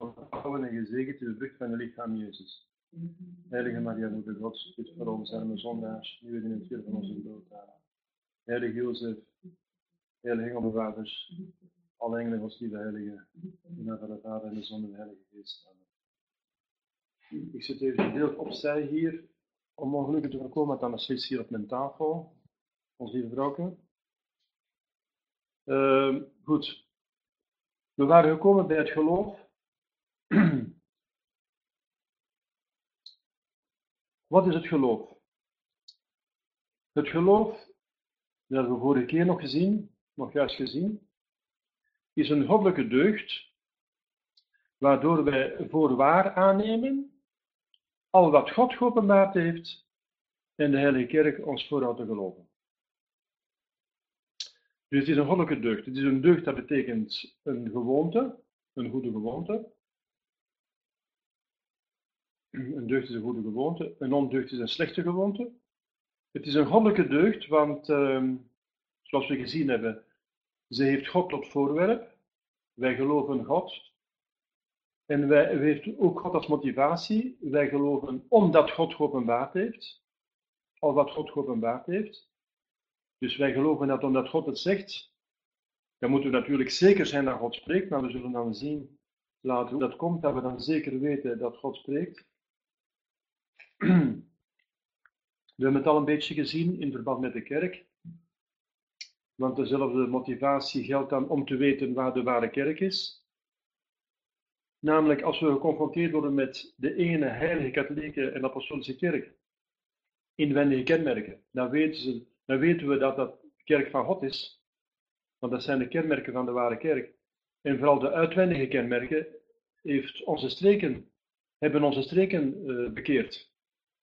onthouden en gezegend de vrucht van het lichaam Jezus. Heilige Maria, moeder Gods, bid voor ons arme zondaars, nu in het uur van onze dood. Heilige Jozef, heilige engelbewakers, alle engelen, ons lieve heilige, in van de Vader en de Zon en de Heilige Geest. Ik zit even gedeeld opzij hier, om ongelukken te voorkomen, want anders zit hier op mijn tafel, ons lieve vrouwke. Uh, goed, we waren gekomen bij het geloof. Wat is het geloof? Het geloof, dat we vorige keer nog gezien, nog juist gezien, is een goddelijke deugd, waardoor wij voor waar aannemen al wat God geopenbaard heeft en de Heilige Kerk ons voorhoudt te geloven. Dus het is een goddelijke deugd. Het is een deugd dat betekent een gewoonte, een goede gewoonte. Een deugd is een goede gewoonte, een ondeugd is een slechte gewoonte. Het is een goddelijke deugd, want uh, zoals we gezien hebben, ze heeft God tot voorwerp. Wij geloven God. En wij, heeft ook God als motivatie. Wij geloven omdat God geopenbaard heeft. Al wat God geopenbaard heeft. Dus wij geloven dat omdat God het zegt, dan moeten we natuurlijk zeker zijn dat God spreekt, maar we zullen dan zien later hoe dat komt, dat we dan zeker weten dat God spreekt. We hebben het al een beetje gezien in verband met de kerk. Want dezelfde motivatie geldt dan om te weten waar de ware kerk is. Namelijk als we geconfronteerd worden met de ene heilige katholieke en apostolische kerk, inwendige kenmerken, dan weten ze dan weten we dat dat de kerk van God is. Want dat zijn de kenmerken van de ware kerk. En vooral de uitwendige kenmerken heeft onze streken, hebben onze streken uh, bekeerd.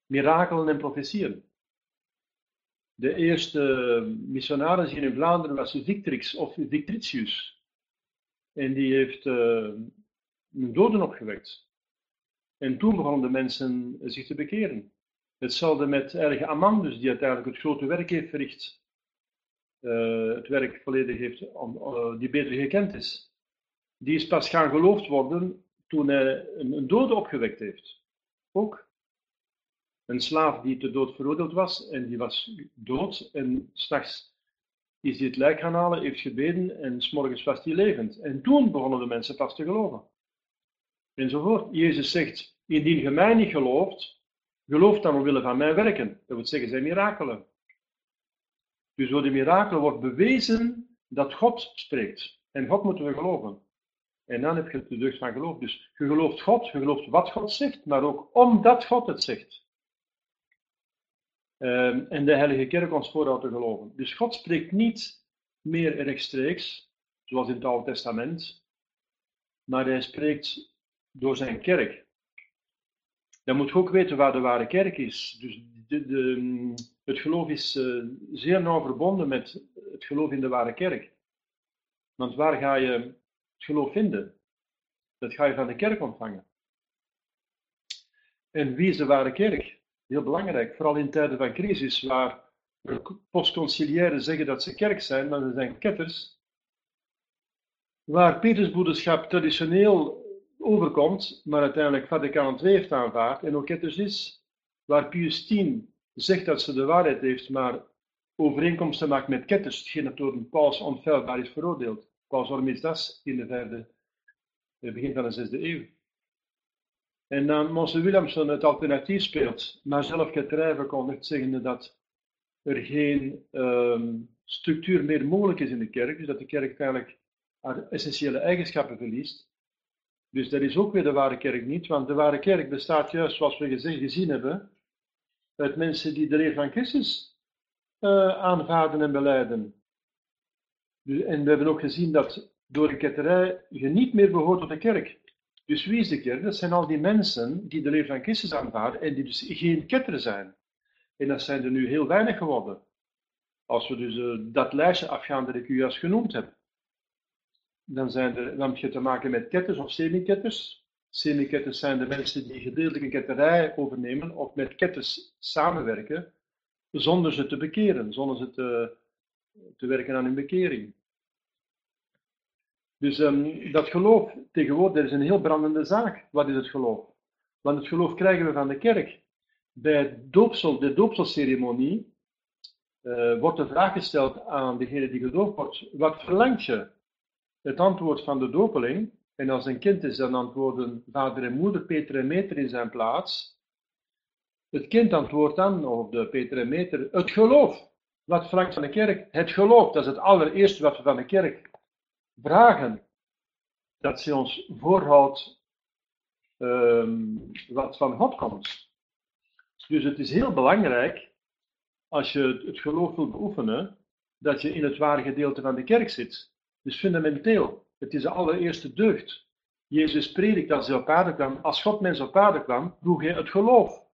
Mirakelen en profetieën. De eerste missionaris hier in Vlaanderen was Victrix of Victricius. En die heeft uh, doden opgewekt. En toen begonnen de mensen zich te bekeren. Hetzelfde met Erge Amandus, die uiteindelijk het grote werk heeft verricht. Uh, het werk volledig heeft, die beter gekend is. Die is pas gaan geloofd worden toen hij een, een dode opgewekt heeft. Ook een slaaf die te dood veroordeeld was en die was dood en s'nachts is hij het lijk gaan halen, heeft gebeden en s'morgens was hij levend. En toen begonnen de mensen pas te geloven. Enzovoort. Jezus zegt, indien je mij niet gelooft, Geloof dan omwille van mijn werken. Dat wil zeggen, zijn mirakelen. Dus door de mirakelen wordt bewezen dat God spreekt. En God moeten we geloven. En dan heb je de deugd van geloof. Dus je gelooft God, je gelooft wat God zegt, maar ook omdat God het zegt. Um, en de Heilige Kerk ons voorhoudt te geloven. Dus God spreekt niet meer rechtstreeks, zoals in het Oude Testament, maar hij spreekt door zijn kerk dan moet je ook weten waar de ware kerk is. Dus de, het geloof is uh, zeer nauw verbonden met het geloof in de ware kerk. Want waar ga je het geloof vinden? Dat ga je van de kerk ontvangen. En wie is de ware kerk? Heel belangrijk, vooral in tijden van crisis, waar postconciliëren zeggen dat ze kerk zijn, maar ze zijn ketters. Waar Petersbroederschap traditioneel overkomt, maar uiteindelijk Vaticaan II heeft aanvaard en ook dus is, waar Pius X zegt dat ze de waarheid heeft, maar overeenkomsten maakt met ketters, hetgeen dat door een paus onfeilbaar is veroordeeld. Paus Hormisdas in de begin van de zesde eeuw. En dan Monse Williamson het alternatief speelt, maar zelf ketterij verkondigt, zeggende dat er geen um, structuur meer mogelijk is in de kerk, dus dat de kerk eigenlijk haar essentiële eigenschappen verliest. Dus dat is ook weer de ware kerk niet, want de ware kerk bestaat juist, zoals we gezegd, gezien hebben, uit mensen die de leer van Christus uh, aanvaarden en beleiden. Dus, en we hebben ook gezien dat door de ketterij je niet meer behoort tot de kerk. Dus wie is de kerk? Dat zijn al die mensen die de leer van Christus aanvaarden en die dus geen ketter zijn. En dat zijn er nu heel weinig geworden. Als we dus uh, dat lijstje afgaan dat ik u juist genoemd heb. Dan, zijn er, dan heb je te maken met ketters of semi-ketters. Semi-ketters zijn de mensen die gedeeltelijk een ketterij overnemen of met ketters samenwerken, zonder ze te bekeren, zonder ze te, te werken aan hun bekering. Dus um, dat geloof tegenwoordig is een heel brandende zaak. Wat is het geloof? Want het geloof krijgen we van de kerk. Bij doopsel, de doopselceremonie uh, wordt de vraag gesteld aan degene die gedoopt wordt: wat verlangt je? Het antwoord van de dopeling, en als een kind is, dan antwoorden vader en moeder Peter en Meter in zijn plaats. Het kind antwoordt dan, of de Peter en Meter, het geloof. Wat verlangt van de kerk? Het geloof. Dat is het allereerste wat we van de kerk vragen. Dat ze ons voorhoudt um, wat van God komt. Dus het is heel belangrijk, als je het geloof wilt beoefenen, dat je in het ware gedeelte van de kerk zit. Dus fundamenteel. Het is de allereerste deugd. Jezus predikt als hij op aarde kwam. Als God mens op aarde kwam, vroeg hij het geloof.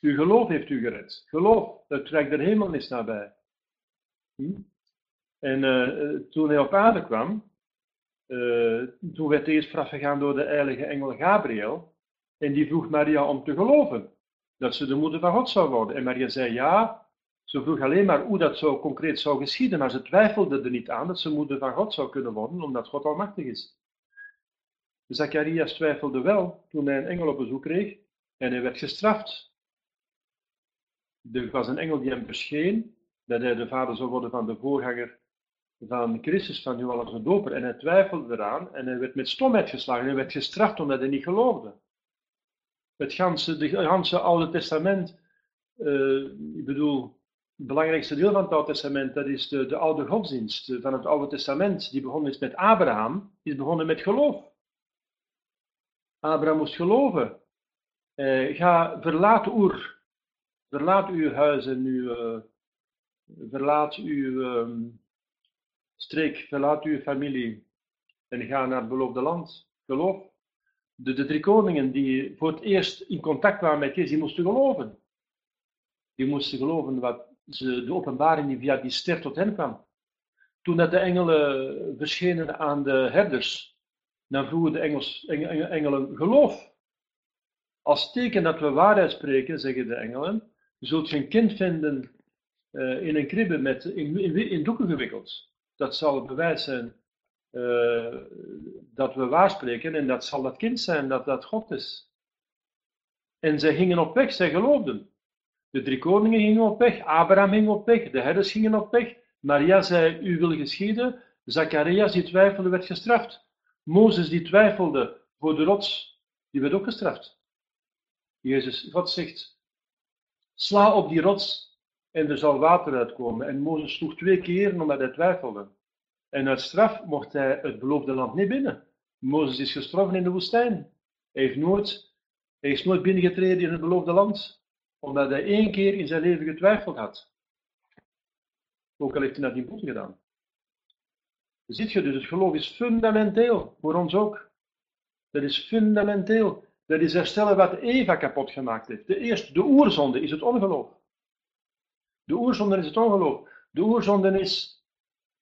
Uw geloof heeft u gered. Geloof, het trekt de hemel is nabij. Hm? En uh, toen hij op aarde kwam, uh, toen werd hij eerst gegaan door de heilige engel Gabriel. En die vroeg Maria om te geloven dat ze de moeder van God zou worden. En Maria zei ja. Ze vroeg alleen maar hoe dat zo concreet zou geschieden, maar ze twijfelde er niet aan dat ze moeder van God zou kunnen worden, omdat God almachtig is. Zacharias twijfelde wel toen hij een engel op bezoek kreeg en hij werd gestraft. Er was een engel die hem verscheen, dat hij de vader zou worden van de voorganger van Christus, van Johannes de Doper. En hij twijfelde eraan en hij werd met stomheid geslagen. Hij werd gestraft omdat hij niet geloofde. Het ganse, de ganse Oude Testament, uh, ik bedoel, het belangrijkste deel van het Oude Testament, dat is de, de oude godsdienst van het Oude Testament, die begonnen is met Abraham, is begonnen met geloof. Abraham moest geloven. Uh, ga, verlaat Oer, verlaat uw huis en uw, uh, verlaat uw um, streek, verlaat uw familie en ga naar het beloofde land. Geloof. De, de drie koningen die voor het eerst in contact waren met Jezus, die moesten geloven. Die moesten geloven wat ze, de openbaring die via die ster tot hen kwam. Toen dat de engelen verschenen aan de herders, dan vroegen de engels, engelen geloof. Als teken dat we waarheid spreken, zeggen de engelen, zult je een kind vinden uh, in een kribbe met, in, in doeken gewikkeld dat zal het bewijs zijn uh, dat we waarspreken en dat zal dat kind zijn dat dat God is. En zij gingen op weg, zij geloofden. De drie koningen gingen op weg, Abraham ging op weg, de herders gingen op weg. Maria zei, u wil geschieden. Zacharias die twijfelde, werd gestraft. Mozes die twijfelde voor de rots, die werd ook gestraft. Jezus, God zegt, sla op die rots en er zal water uitkomen. En Mozes sloeg twee keer omdat hij twijfelde. En uit straf mocht hij het beloofde land niet binnen. Mozes is gestorven in de woestijn. Hij, heeft nooit, hij is nooit binnengetreden in het beloofde land, omdat hij één keer in zijn leven getwijfeld had. Ook al heeft hij dat niet goed gedaan. Ziet je dus, het geloof is fundamenteel, voor ons ook. Dat is fundamenteel. Dat is herstellen wat Eva kapot gemaakt heeft. De eerste, de oerzonde is het ongeloof. De oerzonde is het ongeloof. De oerzonde is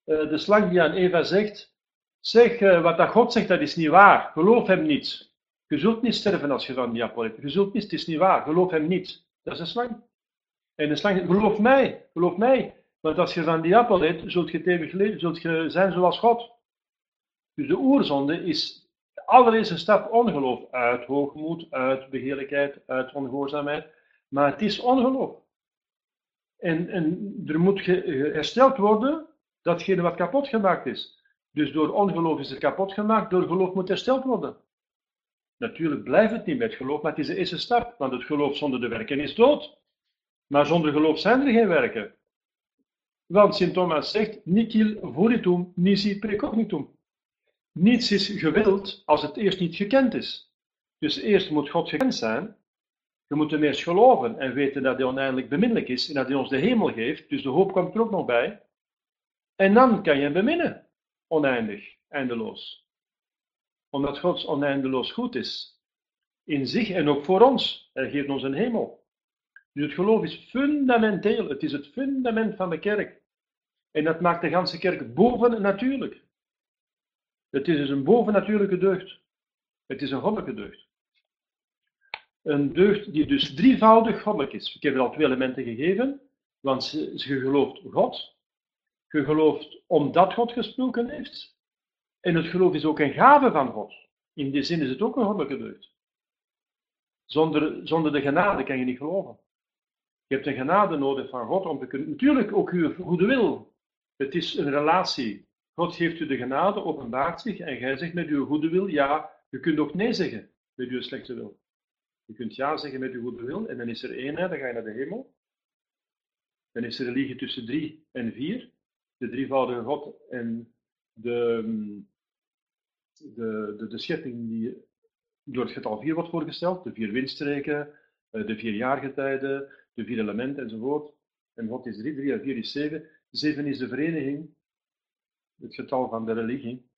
uh, de slang die aan Eva zegt: Zeg, uh, wat dat God zegt, dat is niet waar. Geloof hem niet. Je zult niet sterven als je van die appel hebt. Je zult niet, het is niet waar. Geloof hem niet. Dat is een slang. En de slang Geloof mij, geloof mij. Want als je van die appel eet, zult je eeuwig leven, zult je zijn zoals God. Dus de oerzonde is de allereerste stap ongeloof. Uit hoogmoed, uit begeerlijkheid, uit ongehoorzaamheid. Maar het is ongeloof. En, en er moet hersteld worden datgene wat kapot gemaakt is. Dus door ongeloof is het kapot gemaakt, door geloof moet hersteld worden. Natuurlijk blijft het niet met geloof, maar het is de eerste stap, want het geloof zonder de werken is dood. Maar zonder geloof zijn er geen werken. Want Sint Thomas zegt, nihil volitum, nisi precognitum. Niets is gewild als het eerst niet gekend is. Dus eerst moet God gekend zijn, we moeten eerst geloven en weten dat hij oneindig beminnelijk is en dat hij ons de hemel geeft. Dus de hoop komt er ook nog bij. En dan kan je hem beminnen. Oneindig, eindeloos. Omdat God oneindeloos goed is. In zich en ook voor ons. Hij geeft ons een hemel. Dus het geloof is fundamenteel. Het is het fundament van de kerk. En dat maakt de ganse kerk bovennatuurlijk. Het is dus een bovennatuurlijke deugd. Het is een goddelijke deugd. Een deugd die dus drievoudig goddelijk is. Ik heb er al twee elementen gegeven, want je gelooft God, je gelooft omdat God gesproken heeft, En het geloof is ook een gave van God. In die zin is het ook een goddelijke deugd. Zonder, zonder de genade kan je niet geloven. Je hebt een genade nodig van God om te kunnen. Natuurlijk ook uw goede wil. Het is een relatie. God geeft u de genade, openbaart zich en jij zegt met uw goede wil ja. Je kunt ook nee zeggen met uw slechte wil. Je kunt ja zeggen met uw goede wil en dan is er eenheid, dan ga je naar de hemel. Dan is er religie tussen drie en vier. De drievoudige God en de, de, de, schepping die door het getal 4 wordt voorgesteld. De vier windstreken, eh, de vier jaargetijden, de vier elementen enzovoort. En God is 3, 3 en 4 is 7. 7 is de vereniging, het getal van de religie.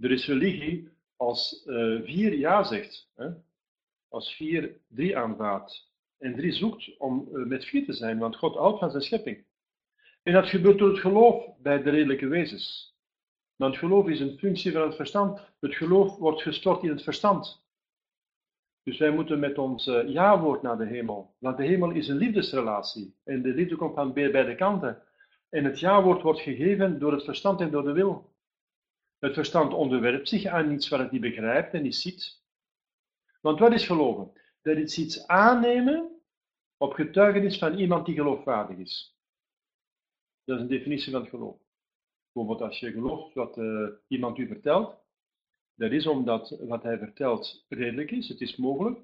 Er is religie als 4 uh, ja zegt. Hè? Als 4 3 aanvaardt. En 3 zoekt om uh, met 4 te zijn, want God houdt van zijn schepping. En dat gebeurt door het geloof bij de redelijke wezens. Want geloof is een functie van het verstand. Het geloof wordt gestort in het verstand. Dus wij moeten met ons uh, ja-woord naar de hemel. Want de hemel is een liefdesrelatie. En de liefde komt van beide kanten. En het ja-woord wordt gegeven door het verstand en door de wil. Het verstand onderwerpt zich aan iets wat het niet begrijpt en niet ziet. Want wat is geloven? Dat is iets aannemen op getuigenis van iemand die geloofwaardig is. Dat is een definitie van het geloof. Bijvoorbeeld als je gelooft wat uh, iemand u vertelt, dat is omdat wat hij vertelt redelijk is, het is mogelijk,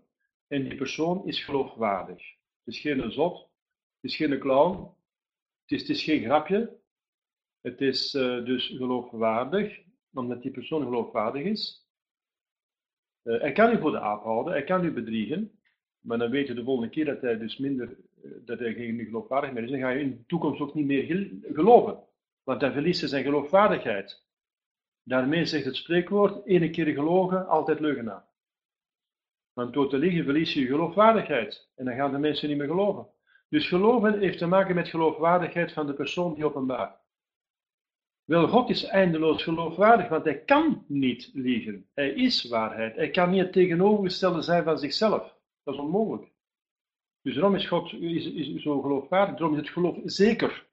en die persoon is geloofwaardig. Het is geen zot, het is geen clown, het is, het is geen grapje, het is uh, dus geloofwaardig, omdat die persoon geloofwaardig is. Uh, hij kan u voor de aap houden, hij kan u bedriegen, maar dan weet je de volgende keer dat hij dus minder, dat hij geen geloofwaardig meer is, dan ga je in de toekomst ook niet meer geloven. Want dan verliest zijn geloofwaardigheid. Daarmee zegt het spreekwoord, ene keer gelogen, altijd leugenaar. Want door te liegen verlies je je geloofwaardigheid. En dan gaan de mensen niet meer geloven. Dus geloven heeft te maken met geloofwaardigheid van de persoon die openbaart. Wel, God is eindeloos geloofwaardig, want hij kan niet liegen. Hij is waarheid. Hij kan niet het tegenovergestelde zijn van zichzelf. Dat is onmogelijk. Dus daarom is God is, is zo geloofwaardig. Daarom is het geloof zeker.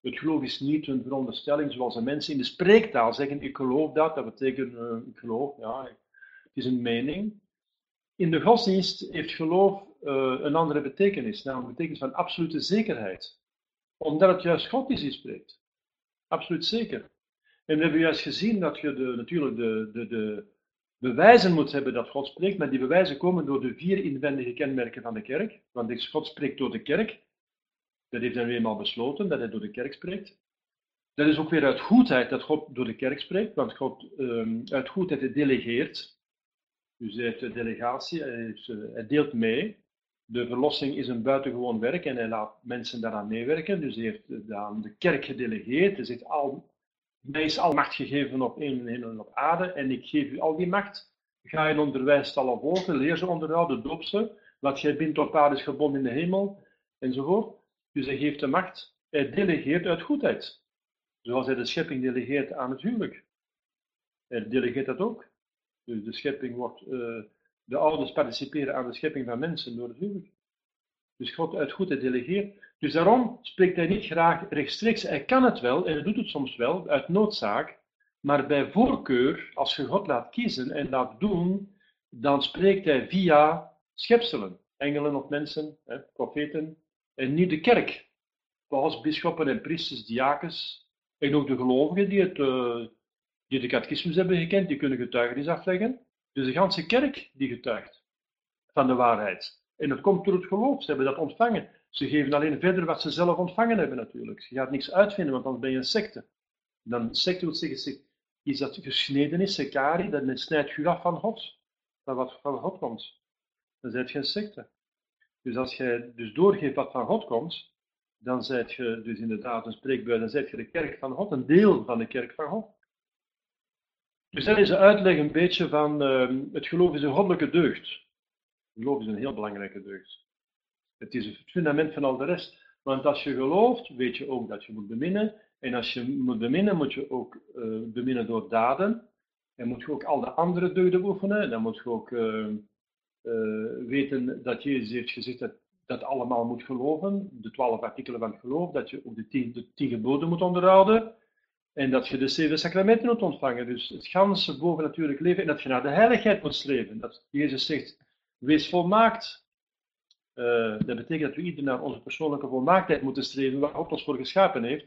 Het geloof is niet een veronderstelling zoals de mensen in de spreektaal zeggen: ik geloof dat, dat betekent uh, ik geloof. Ja, het is een mening. In de godsdienst heeft geloof uh, een andere betekenis, namelijk betekenis van absolute zekerheid. Omdat het juist God is die spreekt. Absoluut zeker. En we hebben juist gezien dat je natuurlijk de, de, de bewijzen moet hebben dat God spreekt, maar die bewijzen komen door de vier inwendige kenmerken van de kerk. Want God spreekt door de kerk, dat heeft hij nu eenmaal besloten, dat hij door de kerk spreekt. Dat is ook weer uit goedheid dat God door de kerk spreekt, want God um, uit goedheid delegeert. Dus hij heeft de delegatie, hij, uh, hij, deelt mee. De verlossing is een buitengewoon werk en hij laat mensen daaraan meewerken. Dus hij heeft aan de kerk gedelegeerd. Hij zegt, al, mij is al macht gegeven op een en op aarde en ik geef u al die macht. Ga je onderwijs alle volgen, leer ze onderhouden, doop ze. Wat jij bindt op aarde is gebonden in de hemel, enzovoort. Dus hij geeft de macht, hij delegeert uit goedheid. Zoals hij de schepping delegeert aan het huwelijk. Hij delegeert dat ook. Dus de schepping wordt, uh, de ouders participeren aan de schepping van mensen door het huwelijk. Dus God uit goedheid delegeert. Dus daarom spreekt hij niet graag rechtstreeks. Hij kan het wel, en hij doet het soms wel, uit noodzaak. Maar bij voorkeur, als je God laat kiezen en laat doen, dan spreekt hij via schepselen. Engelen of mensen, hè, profeten, en niet de kerk. Zoals bisschoppen en priesters, diakens en ook de gelovigen die, het, uh, die de catechismus hebben gekend, die kunnen getuigenis afleggen. Dus de ganse kerk die getuigt van de waarheid. En dat komt door het geloof, ze hebben dat ontvangen. Ze geven alleen verder wat ze zelf ontvangen hebben natuurlijk. Je gaat niks uitvinden, want dan ben je een secte. Dan secte wil is dat gesneden is, sekari, dan snijdt je af van God. Van wat van God komt. Dan zijt je een secte. Dus als je dus doorgeeft wat van God komt, dan zijt je dus inderdaad een spreekbuis, dan zijt je de kerk van God, een deel van de kerk van God. Dus dat is de uitleg een beetje van uh, het geloof is een goddelijke deugd. Het geloof is een heel belangrijke deugd. Het is het fundament van al de rest. Want als je gelooft, weet je ook dat je moet beminnen. En als je moet beminnen, moet je ook uh, beminnen door daden. En moet je ook al de andere deugden oefenen. Dan moet je ook uh, uh, weten dat Jezus heeft gezegd dat dat allemaal moet geloven, de twaalf artikelen van het geloof, dat je ook de de tien geboden moet onderhouden. En dat je de zeven sacramenten moet ontvangen. Dus het ganse bovennatuurlijk leven. En dat je naar de heiligheid moet streven. Dat Jezus zegt, wees volmaakt. Uh, dat betekent dat we ieder naar onze persoonlijke volmaaktheid moeten streven, waar God ons voor geschapen heeft.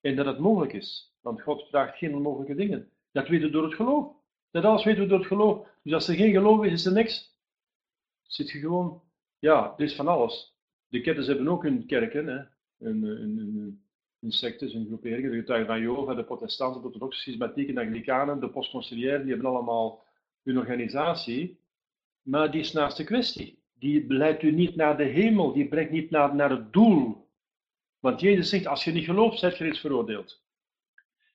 En dat het mogelijk is. Want God vraagt geen onmogelijke dingen. Dat weten we door het geloof. Dat alles weten we door het geloof. Dus als er geen geloof is, is er niks. Zit je gewoon, ja, er is van alles. De ketters hebben ook hun kerken, hè. Een sectes, een groeperingen. De getuigen van Jehovah, de protestanten, de orthodoxe, schismatieken, de anglikanen, de postconciliairen, die hebben allemaal hun organisatie. Maar die is naast de kwestie. Die leidt u niet naar de hemel, die brengt niet naar, naar het doel. Want Jezus zegt, als je niet gelooft, zijt je reeds veroordeeld.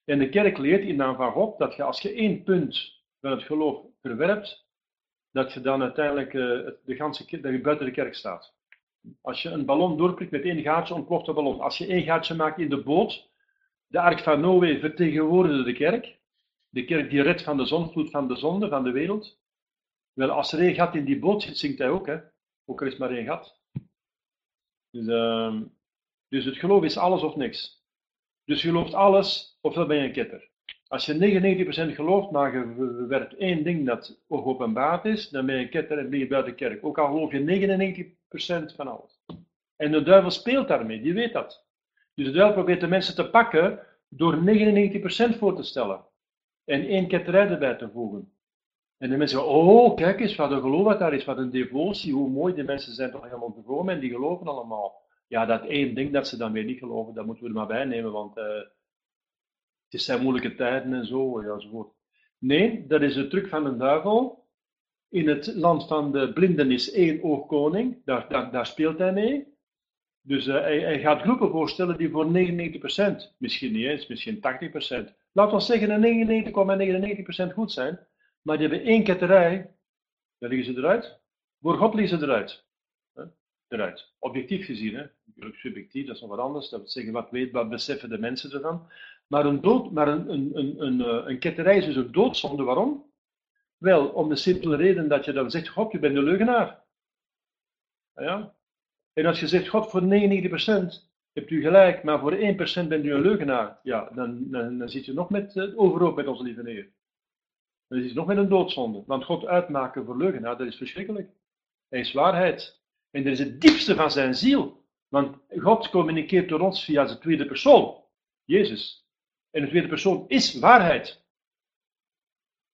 En de kerk leert in naam van God dat je als je één punt van het geloof verwerpt, dat je dan uiteindelijk uh, de ganse, dat buiten de kerk staat. Als je een ballon doorprikt met één gaatje, ontploft de ballon. Als je één gaatje maakt in de boot, de ark van Noé vertegenwoordigde de kerk. De kerk die redt van de zonvloed van de zonde, van de wereld. Wel, als er één gat in die boot zit, zingt hij ook. Hè? Ook er is maar één gat. Dus, uh, dus het geloof is alles of niks. Dus je gelooft alles, ofwel ben je een ketter. Als je 99% gelooft, maar je werkt één ding dat openbaard is, dan ben je een ketter en ben je buiten kerk. Ook al geloof je 99% van alles. En de duivel speelt daarmee, die weet dat. Dus de duivel probeert de mensen te pakken door 99% voor te stellen. En één ketterij erbij te voegen. En de mensen zeggen, oh kijk eens wat een geloof dat daar is, wat een devotie, hoe mooi die mensen zijn toch helemaal gekomen en die geloven allemaal. Ja, dat één ding dat ze dan weer niet geloven, dat moeten we er maar bij nemen, want uh, het zijn moeilijke tijden en zo, enzovoort. Nee, dat is de truc van de duivel. In het land van de blinden is één oogkoning, daar, daar, daar speelt hij mee. Dus uh, hij, gaat groepen voorstellen die voor 99%, misschien niet eens, misschien 80%, laten we zeggen 99,99% goed zijn, maar die hebben één ketterij, dan liggen ze eruit. Voor God liggen ze eruit. Eruit. Objectief gezien, hè? natuurlijk subjectief, dat is nog wat anders. Dat wil zeggen, wat weet, wat beseffen de mensen ervan. Maar een, dood, maar een, een, een, een, eh, een ketterij is dus een doodzonde. Waarom? Wel, om de simpele reden dat je dan zegt, God, je bent een leugenaar. Ja? En als je zegt, God, voor 99% hebt u gelijk, maar voor 1% bent u een leugenaar. Ja, dan, dan, dan zit je nog met uh, overhoop met onze lieve Heer. Dan zit je nog met een doodzonde. Want God uitmaken voor leugenaar, dat is verschrikkelijk. Hij is waarheid. En dat is het diepste van zijn ziel. Want God communiceert door ons via de tweede persoon, Jezus. En de tweede persoon is waarheid.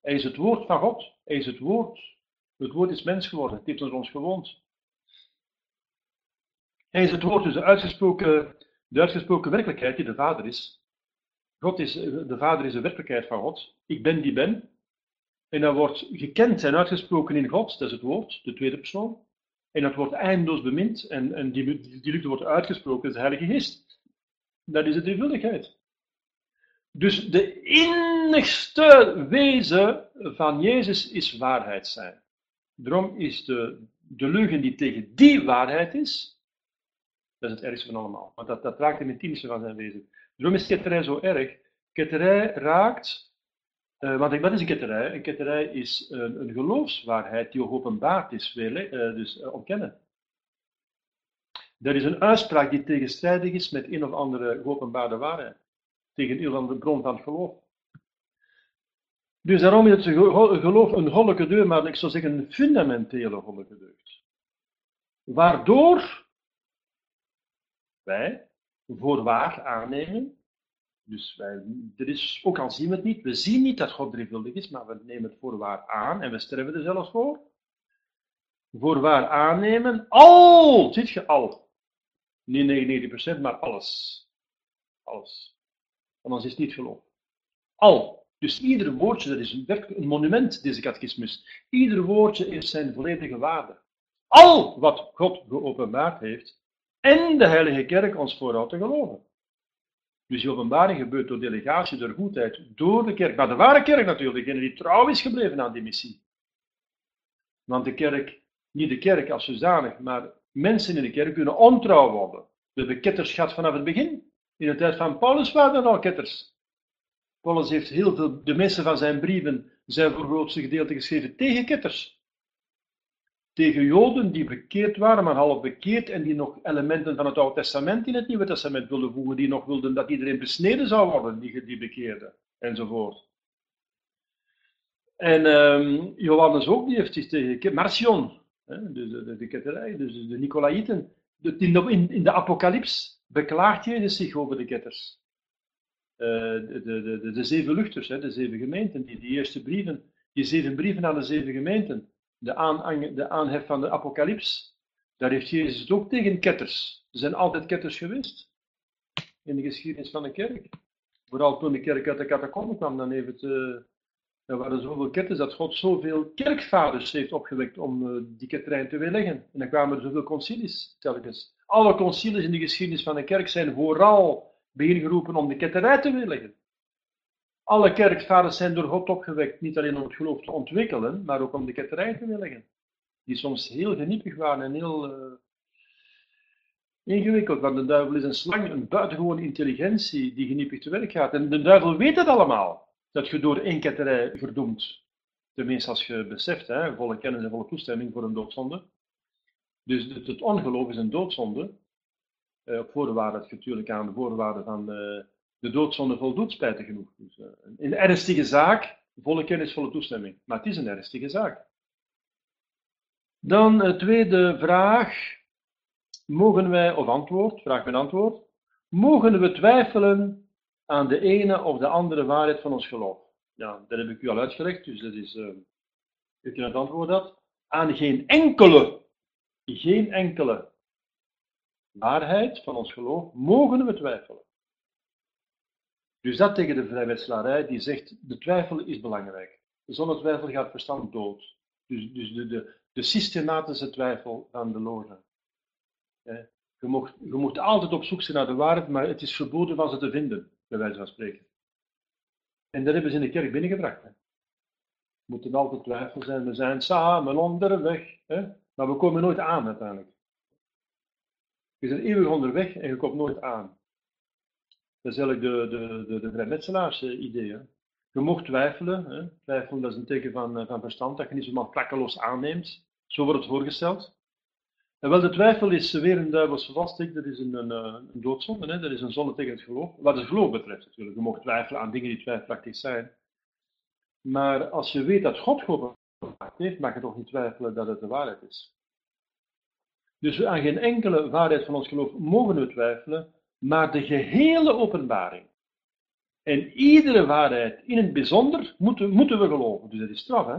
Hij is het woord van God. Hij is het woord. Het woord is mens geworden. Het heeft ons gewoond. Hij is het woord, dus de uitgesproken, de werkelijkheid die de Vader is. God is. De Vader is de werkelijkheid van God. Ik ben die ben. En dat wordt gekend en uitgesproken in God, dat is het woord, de tweede persoon. En dat wordt eindeloos bemind en, en die, die wordt uitgesproken, is de Heilige Geest. Dat is de drievuldigheid. Dus de innigste wezen van Jezus is waarheid zijn. Daarom is de, de leugen die tegen die waarheid is, dat is het ergste van allemaal. Want dat, dat raakt hem het intiemste van zijn wezen. Daarom is ketterij zo erg. Ketterij raakt uh, want wat is een ketterij? Een ketterij is een, een geloofswaarheid die openbaard is, veel, uh, dus uh, ontkennen. Dat is een uitspraak die tegenstrijdig is met een of andere geopenbaarde waarheid. Tegen een of andere bron van het geloof. Dus daarom is het geloof een goddelijke deur, maar ik zou zeggen een fundamentele goddelijke deugd. Waardoor wij voor waar aannemen dus wij, er is, ook al zien we het niet, we zien niet dat God drievuldig is, maar we nemen het voor waar aan en we sterven er zelfs voor. Voor waar aannemen, al, zit je al. Niet 99%, maar alles. Alles. Anders is het niet geloof. Al. Dus ieder woordje, dat is een, een monument, deze catechismus. Ieder woordje heeft zijn volledige waarde. Al wat God geopenbaard heeft en de Heilige Kerk ons voorhoudt te geloven. Dus die openbaring gebeurt door delegatie, door goedheid, door de kerk. Maar de ware kerk natuurlijk, degene die trouw is gebleven aan die missie. Want de kerk, niet de kerk als zodanig, maar mensen in de kerk kunnen ontrouw worden. Ketters gehad vanaf het begin. In de tijd van Paulus waren er al ketters. Paulus heeft heel veel, de meeste van zijn brieven zijn voor het grootste gedeelte geschreven tegen ketters. tegen Joden die bekeerd waren, maar half bekeerd en die nog elementen van het Oude Testament in het Nieuwe Testament wilden voegen, die nog wilden dat iedereen besneden zou worden, die, die bekeerde, enzovoort. En um, Johannes ook, die heeft zich tegen Marcion, hè, de, de, de, ketterij, dus de Nicolaïten, in, in de Apocalyps beklaagt Jezus zich over de ketters. Uh, de, de, de, de, zeven luchters, hè, de zeven gemeenten, die, die eerste brieven, die zeven brieven aan de zeven gemeenten, de, aan, de aanhef van de apocalyps, daar heeft Jezus het ook tegen ketters. Er zijn altijd ketters geweest in de geschiedenis van de kerk. Vooral toen de kerk uit de catacomben kwam, dan heeft het, uh, er waren zoveel ketters dat God zoveel kerkvaders heeft opgewekt om uh, die ketterij te weerleggen. En dan kwamen er zoveel concilies telkens. Alle concilies in de geschiedenis van de kerk zijn vooral bijeengeroepen om de ketterij te weerleggen. Alle kerkvaders zijn door God opgewekt, niet alleen om het geloof te ontwikkelen, maar ook om de ketterij te willen. Die soms heel geniepig waren en heel uh, ingewikkeld. Want de duivel is een slang, een buitengewone intelligentie die geniepig te werk gaat. En de duivel weet het allemaal, dat je door één ketterij verdoemt. Tenminste, als je beseft, hè, volle kennis en volle toestemming voor een doodzonde. Dus het, ongeloof is een doodzonde. Uh, op voorwaarde dat je natuurlijk aan de voorwaarden van uh, de doodzonde voldoet, spijtig genoeg. Dus, uh, een ernstige zaak, volle kennis, volle toestemming. Maar het is een ernstige zaak. Dan de tweede vraag. Mogen wij, of antwoord, vraag met antwoord. Mogen we twijfelen aan de ene of de andere waarheid van ons geloof? Ja, dat heb ik u al uitgelegd, dus dat is, uh, u kunt het antwoord dat. Aan geen enkele, geen enkele waarheid van ons geloof mogen we twijfelen. Dus dat tegen de vrijwetselaarij die zegt, de twijfel is belangrijk. Zonder twijfel gaat verstand dood. Dus, dus de, de, de systematische twijfel van de loge. Je je moet altijd op zoek zijn naar de waarheid, maar het is verboden van ze te vinden, bij wijze van spreken. En dat hebben ze in de kerk binnengebracht. Hè. We moeten altijd twijfel zijn, we zijn samen onderweg. Hè. Maar we komen nooit aan uiteindelijk. Je bent eeuwig onderweg en je komt nooit aan. Dat is eigenlijk de, de, de, de vrijmetselaars idee. Je mocht twijfelen. Hè. Twijfelen is een teken van, eh, van verstand, dat je niet zomaar klakkeloos aanneemt. Zo wordt het voorgesteld. En wel, de twijfel is weer een duivelse vaststuk, dat is een, een, eh, een doodzonde, hè? dat is een zonde tegen het geloof. Wat het geloof betreft natuurlijk, je mocht twijfelen aan dingen die twijfelachtig zijn. Maar als je weet dat God geloof heeft, mag je toch niet twijfelen dat het de waarheid is. Dus aan geen enkele waarheid van ons geloof mogen we twijfelen, maar de gehele openbaring. En iedere waarheid in het bijzonder moeten, moeten we geloven. Dus dat is straf, hè?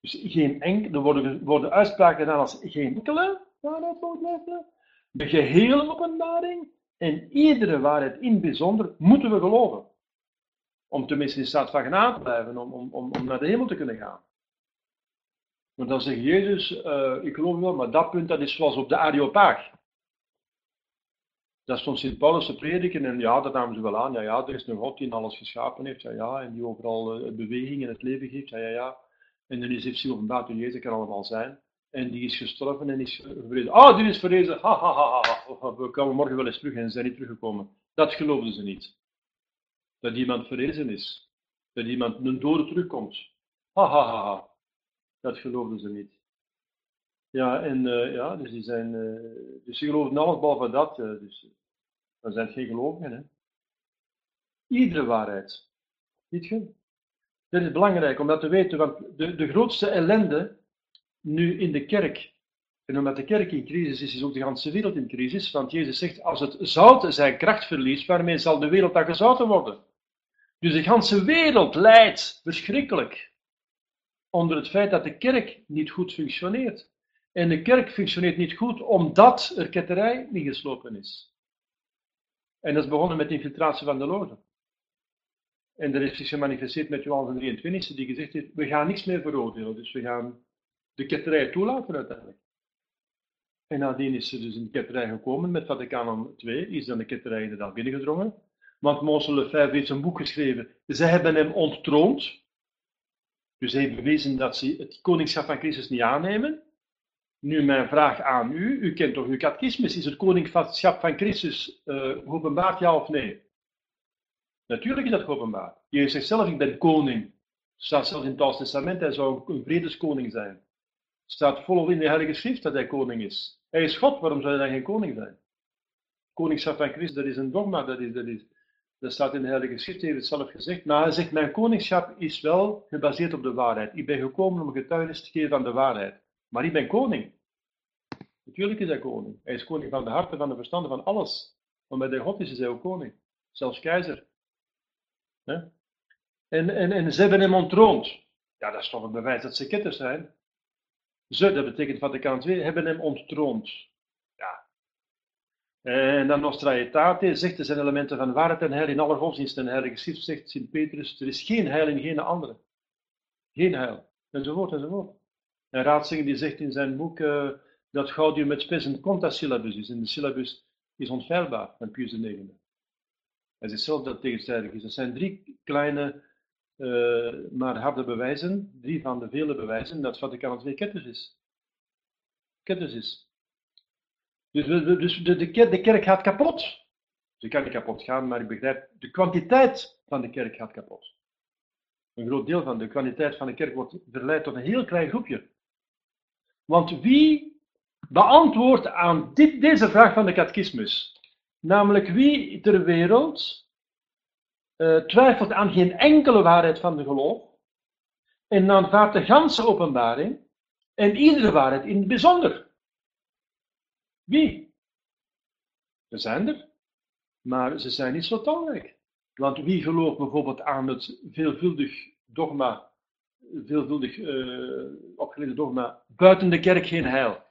Dus geen enkele, er worden, worden uitspraken gedaan als geen enkele waarheid twijfelen. De gehele openbaring en iedere waarheid in het bijzonder moeten we geloven. Om tenminste in staat van genade te blijven, om, om, om, naar de hemel te kunnen gaan. Want dan zegt Jezus, uh, ik geloof wel, maar dat punt dat is zoals op de Areopaag. Dat stond Sint Paulus te prediken en ja, dat namen ze wel aan. Ja, ja, er is een God die alles geschapen heeft. Ja, ja, en die overal uh, beweging en het leven geeft. Ja, ja, ja. En dan is heeft zich openbaar Jezus kan allemaal zijn. En die is gestorven en is verrezen. Ah, die is verrezen. Ha, ha, ha, ha. We komen morgen wel eens terug en zijn niet teruggekomen. Dat geloofden ze niet. Dat iemand verrezen is. Dat iemand een dode terugkomt. Ha, ha, ha, ha. Dat geloofden ze niet. Ja, en uh, ja, dus die zijn, uh, dus ze geloofden alles behalve dat. Uh, dus dan zijn het geen gelovigen, hè. Iedere waarheid. Niet je? Dat is belangrijk om dat te weten, want de, de grootste ellende nu in de kerk, en omdat de kerk in crisis is, is ook de hele wereld in crisis, want Jezus zegt, als het zout zijn kracht verliest, waarmee zal de wereld dan gezouten worden? Dus de hele wereld lijdt verschrikkelijk onder het feit dat de kerk niet goed functioneert. En de kerk functioneert niet goed omdat er ketterij niet geslopen is. En dat is begonnen met de infiltratie van de loden. En dat is zich gemanifesteerd met Johannes 23, die gezegd heeft, we gaan niks meer veroordelen, dus we gaan de ketterij toelaten uiteindelijk. En nadien is ze dus in de ketterij gekomen met Vaticanum II, is dan de ketterij inderdaad binnengedrongen. Want Monsel Lefebvre heeft een boek geschreven, ze hebben hem onttroond. Dus hij heeft bewezen dat ze het koningschap van Christus niet aannemen. Nu mijn vraag aan u, u kent toch uw catechismus, is het koningschap van Christus uh, geopenbaard, ja of nee? Natuurlijk is dat geopenbaard. Jezus zegt zelf, ik ben koning. Het staat zelfs in het Oude Testament, hij zou een vredeskoning zijn. Staat volop in de Heilige Schrift dat hij koning is. Hij is God, waarom zou hij dan geen koning zijn? Koningschap van Christus, dat is een dogma, dat, is, dat, is, dat staat in de Heilige Schrift, hij heeft het zelf gezegd. Maar hij zegt, mijn koningschap is wel gebaseerd op de waarheid. Ik ben gekomen om getuigenis te geven van de waarheid. Maar ik ben koning. Natuurlijk is hij koning. Hij is koning van de harten, van de verstanden, van alles. Maar bij de God is hij ook koning. Zelfs keizer. En, en, en ze hebben hem ontroond. Ja, dat is toch een bewijs dat ze ketters zijn. Ze, dat betekent Vaticaan II, hebben hem ontroond. Ja. En dan Nostra Aetate zegt, er zijn elementen van waarheid en heil in alle godsdiensten. En heilige schrift zegt Sint Petrus, er is geen heil in geen andere. Geen heil. Enzovoort, enzovoort. En Raatzinger die zegt in zijn boek uh, dat Gaudium met spes een contasyllabus is. En de syllabus is onfeilbaar van Pius IX. Hij zegt zelf dat het tegenstrijdig is. Er zijn drie kleine, uh, maar harde bewijzen, drie van de vele bewijzen, dat Vaticaan II ketters is. Ketters is. Dus, dus de, de, kerk gaat kapot. Ze kan niet kapot gaan, maar ik begrijp, de kwantiteit van de kerk gaat kapot. Een groot deel van de kwantiteit van de kerk wordt verleid tot een heel klein groepje. Want wie beantwoordt aan dit, deze vraag van de catechismus? Namelijk wie ter wereld uh, twijfelt aan geen enkele waarheid van de geloof en aanvaardt de ganse openbaring en iedere waarheid in het bijzonder. Wie? Er zijn er, maar ze zijn niet zo talrijk. Want wie gelooft bijvoorbeeld aan het veelvuldig dogma, veelvuldig uh, opgeleide dogma, buiten de kerk geen heil?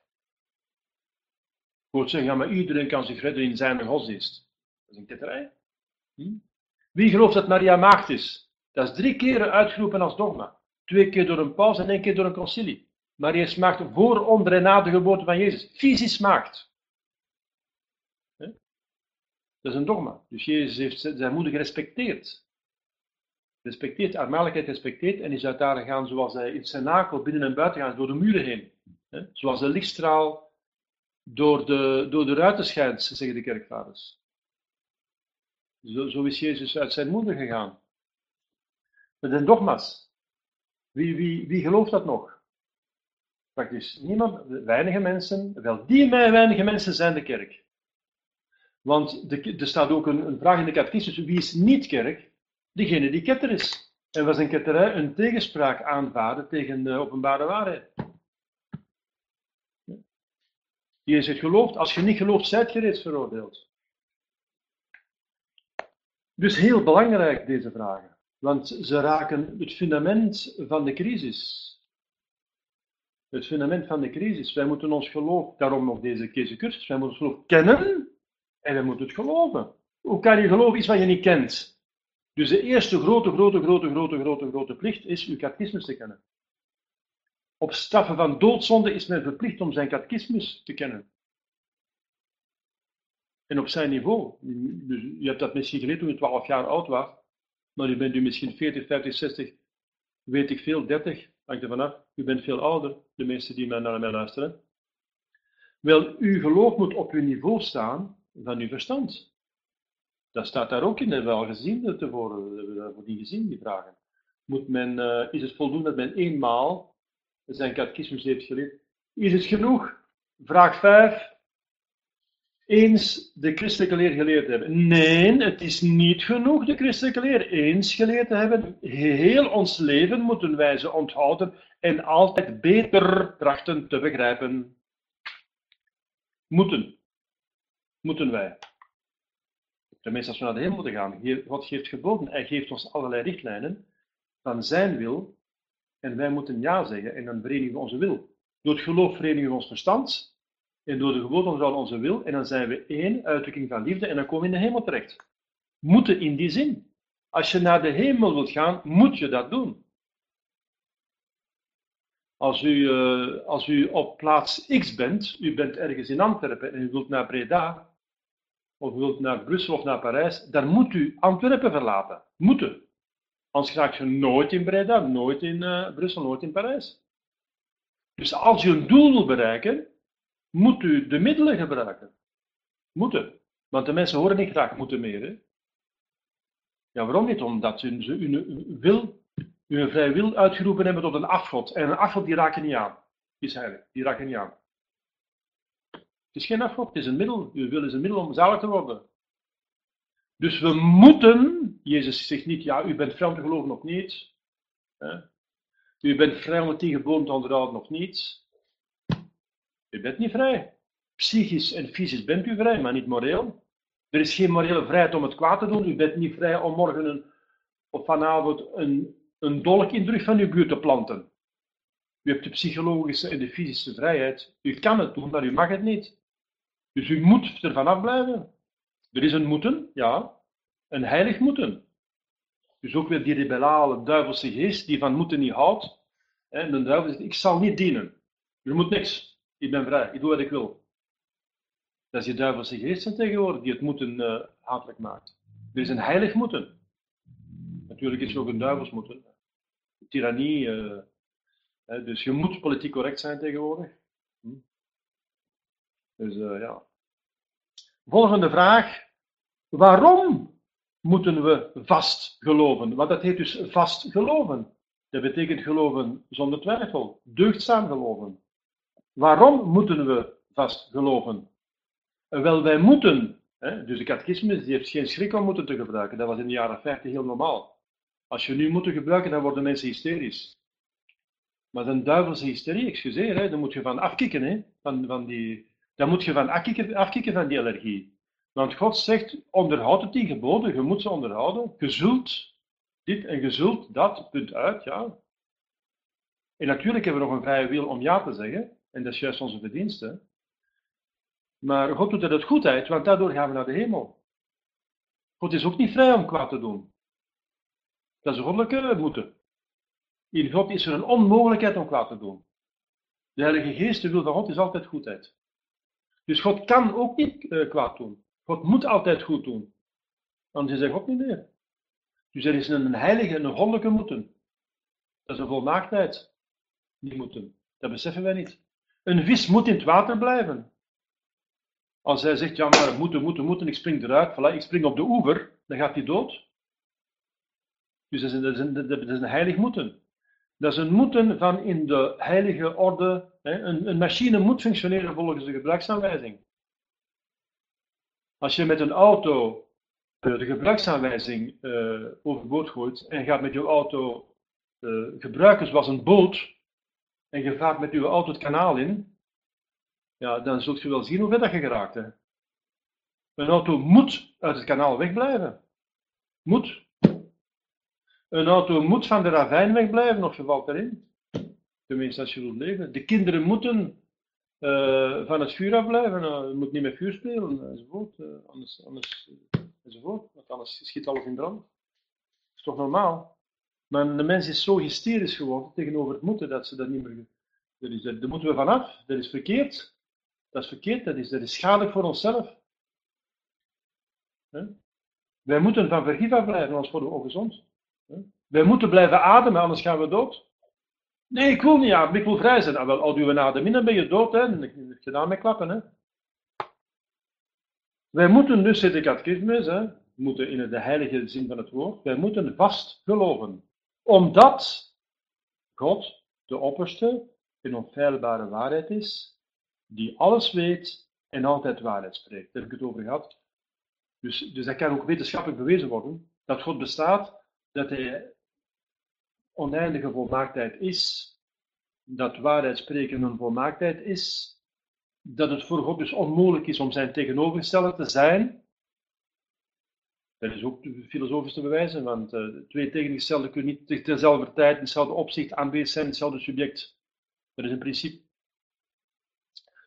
Hoort zeggen, ja, maar iedereen kan zich redden in zijn godsdienst. Dat is een ketterij. Hm? Wie gelooft dat Maria maagd is? Dat is drie keren uitgeroepen als dogma. Twee keer door een paus en één keer door een concilie. Maria is maagd voor, onder en na de geboorte van Jezus. Fysisch maagd. Dat is een dogma. Dus Jezus heeft zijn moeder gerespecteerd. Respecteert, armelijkheid respecteert en is uit daar gegaan zoals hij in het cenakel binnen en buiten gaat, door de muren heen. Zoals de lichtstraal door de, door de ruiten schijnt, zeggen de kerkvaders. Zo, is Jezus uit zijn moeder gegaan. Met een dogma's. Wie, wie, wie gelooft dat nog? Praktisch niemand, weinige mensen, wel die weinige mensen zijn de kerk. Want de, er staat ook een, een, vraag in de catechismus, wie is niet kerk? Degene die ketter is. En was een ketterij een tegenspraak aanvaarden tegen de openbare waarheid. Je zegt geloofd, als je niet gelooft, zijt je reeds veroordeeld. Dus heel belangrijk deze vragen, want ze raken het fundament van de crisis. Het fundament van de crisis. Wij moeten ons geloof, daarom nog deze, cursus, wij moeten ons geloof kennen en we moeten het geloven. Hoe kan je geloven iets wat je niet kent? Dus de eerste grote, grote, grote, grote, grote, grote plicht is uw catechismus te kennen. Op straffen van doodzonde is men verplicht om zijn catechismus te kennen. En op zijn niveau. Dus je hebt dat misschien geleerd toen je 12 jaar oud was, maar nu bent u misschien 40, 50, 60, weet ik veel, 30, hangt er vanaf. U bent veel ouder, de meesten die naar mij luisteren. Wel, uw geloof moet op uw niveau staan van uw verstand. Dat staat daar ook in, dat hebben we al gezien tevoren, we hebben die gezien, die vragen. Moet men, uh, is het voldoende dat men eenmaal zijn catechismus heeft geleerd? Is het genoeg? Vraag 5. Eens de christelijke leer geleerd hebben. Nee, het is niet genoeg de christelijke leer eens geleerd te hebben. Heel ons leven moeten wij ze onthouden en altijd beter trachten te begrijpen. Moeten moeten wij. Tenminste, als we naar de hemel moeten gaan. God geeft geboden. Hij geeft ons allerlei richtlijnen van zijn wil. En wij moeten ja zeggen. En dan verenigen we onze wil. Door het geloof verenigen we ons verstand. En door de geboden onthouden onze wil. En dan zijn we één uitdrukking van liefde. En dan komen we in de hemel terecht. Moeten in die zin. Als je naar de hemel wilt gaan, moet je dat doen. Als u, uh, als u op plaats X bent, u bent ergens in Antwerpen en u wilt naar Breda, of u wilt naar Brussel of naar Parijs, dan moet u Antwerpen verlaten. Moeten. Anders raak je nooit in Breda, nooit in uh, Brussel, nooit in Parijs. Dus als u een doel wil bereiken, moet u de middelen gebruiken. Moeten. Want de mensen horen niet graag moeten meer. Hè? Ja, waarom niet? Omdat ze hun wil, hun vrije wil uitgeroepen hebben tot een afgod. En een afgod die raken niet aan. is heilig. Die raak je niet aan. Het is geen afgod, het is een middel. Uw wil is een middel om zalig te worden. Dus we moeten, Jezus zegt niet, ja, u bent vrij om te geloven of niet. Hè? U bent vrij om het geboden te onderhouden of niet. U bent niet vrij. Psychisch en fysisch bent u vrij, maar niet moreel. Er is geen morele vrijheid om het kwaad te doen. U bent niet vrij om morgen een, of vanavond een, een dolk in de rug van uw buurt te planten. U hebt de psychologische en de fysische vrijheid. U kan het doen, maar u mag het niet. Dus u moet er vanaf blijven. Er is een moeten, ja. Een heilig moeten. Dus ook weer die rebellale duivelse geest die van moeten niet houdt. En de duivel zegt, ik zal niet dienen. Je moet niks. Ik ben vrij. Ik doe wat ik wil. Dat is die duivelse geest tegenwoordig die het moeten uh, hatelijk maakt. Er is een heilig moeten. Natuurlijk is er ook een duivels moeten. Tyrannie. Hè, dus je moet politiek correct zijn tegenwoordig. Hm. Dus ja. Volgende vraag. Waarom moeten we vast geloven? Want dat heet dus vast geloven. Dat betekent geloven zonder twijfel, deugdzaam geloven. Waarom moeten we vast geloven? Wel, wij moeten, hè, dus de catechismus die heeft geen schrik om moeten te gebruiken. Dat was in de jaren 50 heel normaal. Als je nu moeten gebruiken, dan worden mensen hysterisch. Maar dat is een duivelse hysterie, excuseer, hè, daar moet je van afkicken. Hè, van, van die, daar moet je van afkicken van die allergie. Want God zegt, onderhoud het die geboden, je moet ze onderhouden. Je zult dit en je zult dat, punt uit, ja. En natuurlijk hebben we nog een vrije wil om ja te zeggen, en dat is juist onze verdienste. Maar God doet het uit goedheid, want daardoor gaan we naar de hemel. God is ook niet vrij om kwaad te doen. Dat is een goddelijke moeten. In God is er een onmogelijkheid om kwaad te doen. De Heilige Geest, de wil van God, is altijd goedheid. Dus God kan ook niet uh, kwaad doen. God moet altijd goed doen. Anders is hij God niet meer. Dus er is een heilige en een goddelijke moeten. Dat is een volmaaktheid. Die moeten. Dat beseffen wij niet. Een vis moet in het water blijven. Als hij zegt, ja maar moeten, moeten, moeten, ik spring eruit, voilà, ik spring op de oever, dan gaat hij dood. Dus dat is, een, dat, is een, dat is een heilig moeten. Dat is een moeten van in de heilige orde. Hè. Een, een machine moet functioneren volgens de gebruiksaanwijzing. Als je met een auto de gebruiksaanwijzing uh, overboord gooit en gaat met je auto uh, gebruiken zoals een boot en je vaart met je auto het kanaal in, ja, dan zult je wel zien hoe ver dat je geraakt. Hè. Een auto moet uit het kanaal wegblijven. Moet. Een auto moet van de ravijn wegblijven of je valt erin. Tenminste, als je wilt leven. De kinderen moeten uh, van het vuur afblijven. Uh, je moet niet met vuur spelen, enzovoort. Uh, anders, anders, enzovoort. Want anders schiet alles in brand. Dat is toch normaal? Maar de mens is zo hysterisch geworden tegenover het moeten dat ze dat niet meer. Dat is, daar moeten we vanaf. Dat is verkeerd. Dat is verkeerd. Dat is, dat is schadelijk voor onszelf. Wij moeten van vergif afblijven, anders worden we ongezond. Wij moeten blijven ademen, anders gaan we dood. Nee, ik wil niet ja, ik wil vrij zijn. Wel, al duwen we ademen dan ben je dood, hè. Dan heb je gedaan met klappen, hè. Wij moeten dus, zit de catechismus, hè, moeten in de heilige zin van het woord, wij moeten vast geloven. Omdat God, de opperste, een onfeilbare waarheid is, die alles weet en altijd waarheid spreekt. Daar heb ik het over gehad. Dus, dus dat kan ook wetenschappelijk bewezen worden, dat God bestaat, dat hij oneindige volmaaktheid is, dat waarheid spreken een volmaaktheid is, dat het voor God dus onmogelijk is om zijn tegenovergestelde te zijn. Dat is ook filosofisch te bewijzen, want uh, twee tegenovergestelde kunnen niet tezelfde tijd, in dezelfde opzicht aanwezig zijn, hetzelfde subject. Dat is een principe.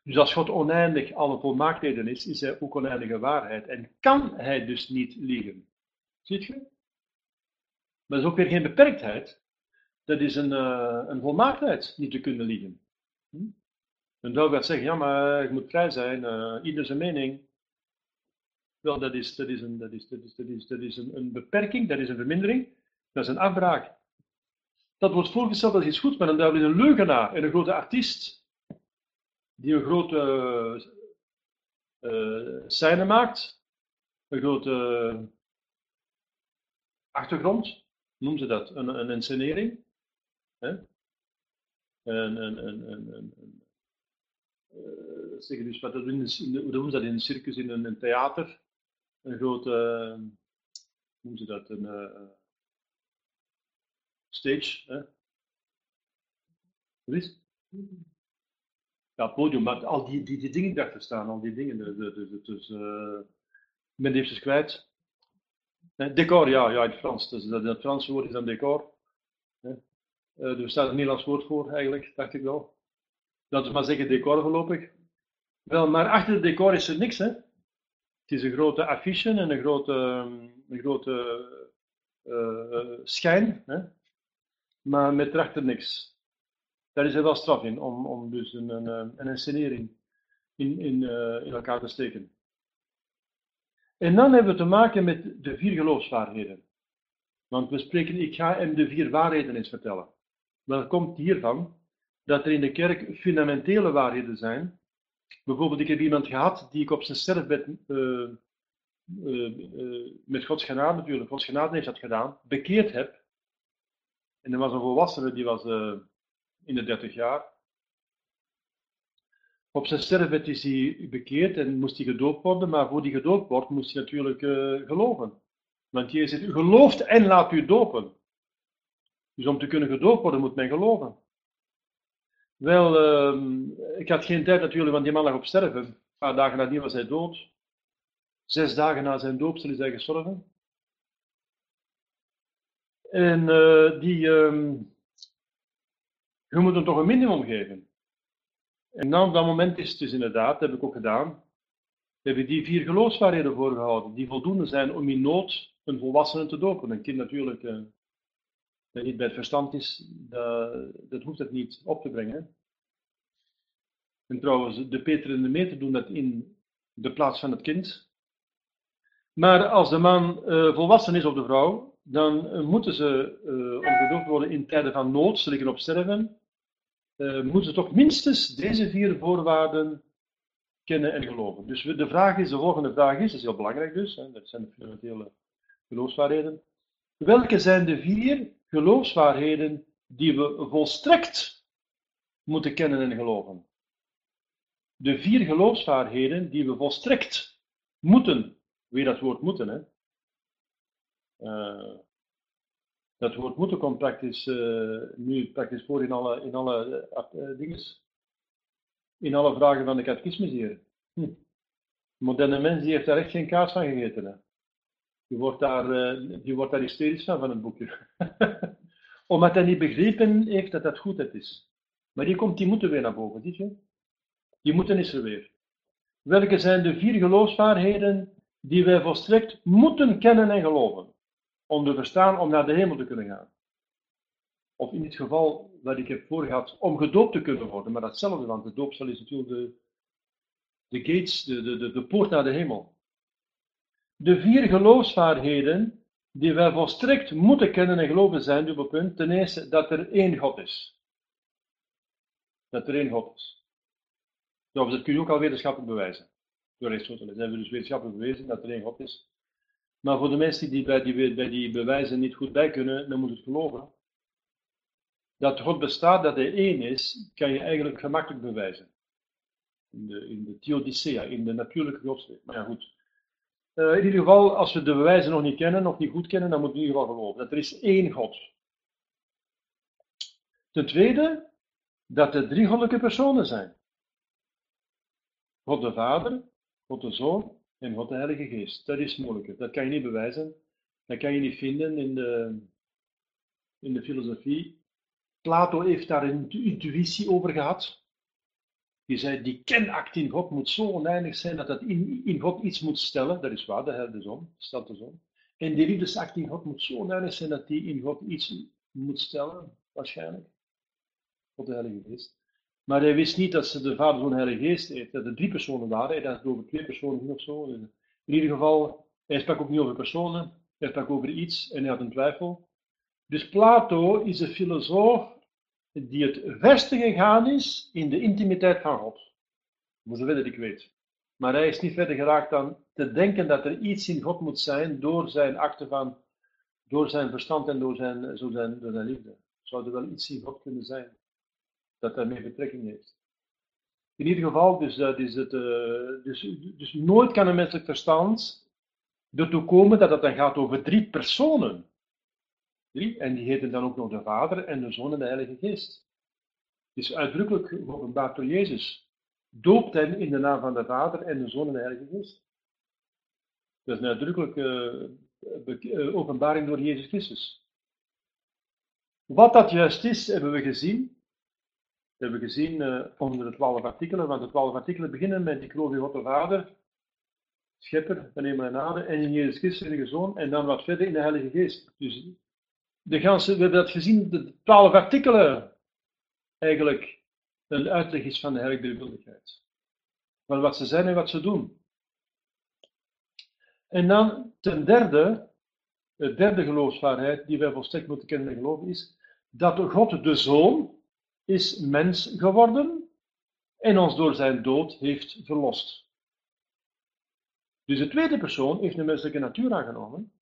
Dus als God oneindig alle volmaaktheden is, is hij ook oneindige waarheid. En kan hij dus niet liegen. Ziet je? Maar dat is ook weer geen beperktheid dat is een, uh, een volmaaktheid, niet te kunnen liegen. Hm? En dan gaat zeggen, ja, maar ik moet vrij zijn, uh, ieder zijn mening. Wel, dat is, dat is, een, dat is, dat is, dat is, dat is een, een beperking, dat is een vermindering, dat is een afbraak. Dat wordt voorgesteld dat is goed, maar dan duidelijk een leugenaar en een grote artiest, die een grote uh, scène maakt, een grote achtergrond, noemen ze dat, een, een inscenering. Hè? een, een, een, een, uh, zeg dus wat doen, hoe doen ze dat in een circus, in een theater, een grote, uh, hoe noemen ze dat, een uh, stage, hè? Wat Ja, podium, maar al die, die, die dingen daarachter staan, al die dingen, dus, dus uh, ben even kwijt. Decor, ja, ja, in het Frans. Dus dat, het Franse woord is dan decor. Uh, er staat een Nederlands woord voor, eigenlijk, dacht ik wel. Dat is maar zeggen decor voorlopig. Wel, maar achter het decor is er niks, hè. Het is een grote affiche en een grote, een grote uh, schijn, hè? maar met erachter niks. Daar is er wel straf in, om, om dus een, een, een inscenering in, in, in elkaar te steken. En dan hebben we te maken met de vier geloofswaarheden. Want we spreken, ik ga hem de vier waarheden eens vertellen. Dat komt hiervan dat er in de kerk fundamentele waarheden zijn. Bijvoorbeeld, ik heb iemand gehad die ik op zijn sterfbed, uh, uh, uh, met Gods genade natuurlijk, Gods genade heeft dat gedaan, bekeerd heb. En er was een volwassene, die was in de 30 jaar. Op zijn sterfbed is hij bekeerd en moest hij gedoopt worden, maar voor hij gedoopt wordt, moest hij natuurlijk geloven. Want Jezus zegt, u gelooft en laat u dopen. Dus om te kunnen gedoopt worden, moet men geloven. Wel, uh, ik had geen tijd natuurlijk, want die man lag op sterven. Een paar dagen nadien was hij dood. Zes dagen na zijn doopsel is hij gestorven. En uh, die, uh, je moet hem toch een minimum geven. En dan op dat moment is het dus inderdaad, dat heb ik ook gedaan, heb ik die vier geloofswaarheden voorgehouden, die voldoende zijn om in nood een volwassene te dopen. Een kind natuurlijk, eh, dat niet bij het verstand is, dat, dat hoeft het niet op te brengen. En trouwens, de Peter en de Meter doen dat in de plaats van het kind. Maar als de man uh, volwassen is of de vrouw, dan uh, moeten ze uh, worden in tijden van nood, ze liggen op sterven moeten toch minstens deze vier voorwaarden kennen en geloven. Dus de vraag is, de volgende vraag is, dat is heel belangrijk dus, hè, dat zijn de fundamentele geloofswaarheden. Welke zijn de vier geloofswaarheden die we volstrekt moeten kennen en geloven? De vier geloofswaarheden die we volstrekt moeten, weer dat woord moeten, hè? Uh, dat woord moeten komt praktisch, uh, nu praktisch voor in alle, in alle uh, dingen. In alle vragen van de catechismus hier. Hm. moderne mens die heeft daar echt geen kaas van gegeten. Hè. Die, wordt daar, uh, die wordt daar hysterisch van, van het boekje. Omdat hij niet begrepen heeft dat dat goedheid is. Maar die komt die moeten weer naar boven, zie je? Die moeten is er weer. Welke zijn de vier geloofswaarheden die wij volstrekt moeten kennen en geloven? om te verstaan om naar de hemel te kunnen gaan. Of in het geval dat ik heb voorgehad, om gedoopt te kunnen worden, maar datzelfde, want de doopsel is natuurlijk de, de gates, de, de, de, de poort naar de hemel. De vier geloofsvaardigheden die wij volstrekt moeten kennen en geloven zijn, dubbel ten eerste dat er één God is. Dat er één God is. Dat kun je ook al wetenschappelijk bewijzen. Door Aristoteles hebben we dus wetenschappelijk bewezen dat er één God is. Maar voor de mensen die bij die, bij die bewijzen niet goed bij kunnen, dan moet het geloven. Dat God bestaat, dat hij één is, kan je eigenlijk gemakkelijk bewijzen. In de, in de theodicea, in de natuurlijke godsdienst. Maar ja, goed. Uh, in ieder geval, als we de bewijzen nog niet kennen, of niet goed kennen, dan moeten we in ieder geval geloven. Dat er is één God. Ten tweede, dat er drie goddelijke personen zijn. God de Vader, God de Zoon en God de Heilige Geest. Dat is moeilijker. Dat kan je niet bewijzen. Dat kan je niet vinden in de, in de filosofie. Plato heeft daar een intuïtie over gehad. Die zei, die kenact in God moet zo oneindig zijn dat het in, in God iets moet stellen. Dat is waar, de Heilige Zon, stelt de zon. En die liefdesact in God moet zo oneindig zijn dat die in God iets moet stellen, waarschijnlijk. God de Heilige Geest. Maar hij wist niet dat ze de Vader, Zoon, Heilige Geest heeft, dat er drie personen waren. Hij dacht over twee personen of zo. In ieder geval, hij sprak ook niet over personen, hij sprak over iets en hij had een twijfel. Dus Plato is een filosoof die het verste gegaan is in de intimiteit van God. Voor zover dat ik weet. Maar hij is niet verder geraakt dan te denken dat er iets in God moet zijn door zijn acten van, door zijn verstand en door zijn, door zijn, door zijn liefde. Zou er wel iets in God kunnen zijn? dat daarmee betrekking heeft. In ieder geval, dus, dat is het, uh, dus, dus nooit kan een menselijk verstand ertoe komen dat het dan gaat over drie personen. Drie, en die heten dan ook nog de Vader en de Zoon en de Heilige Geest. Het is uitdrukkelijk geopenbaard door Jezus. Doopt hen in de naam van de Vader en de Zoon en de Heilige Geest. Dat is een uitdrukkelijke uh, openbaring door Jezus Christus. Wat dat juist is, hebben we gezien. We hebben gezien uh, onder de twaalf artikelen, want de twaalf artikelen beginnen met ik geloof in God de Vader, schepper van hemel en aarde, en in Jezus Christus, de Zoon, en dan wat verder in de Heilige Geest. Dus de we hebben dat gezien, de twaalf artikelen eigenlijk een uitleg is van de heilige Van wat ze zijn en wat ze doen. En dan ten derde, de derde geloofswaarheid die wij volstrekt moeten kennen en geloven is, dat God de Zoon is mens geworden en ons door zijn dood heeft verlost. Dus de tweede persoon heeft een menselijke natuur aangenomen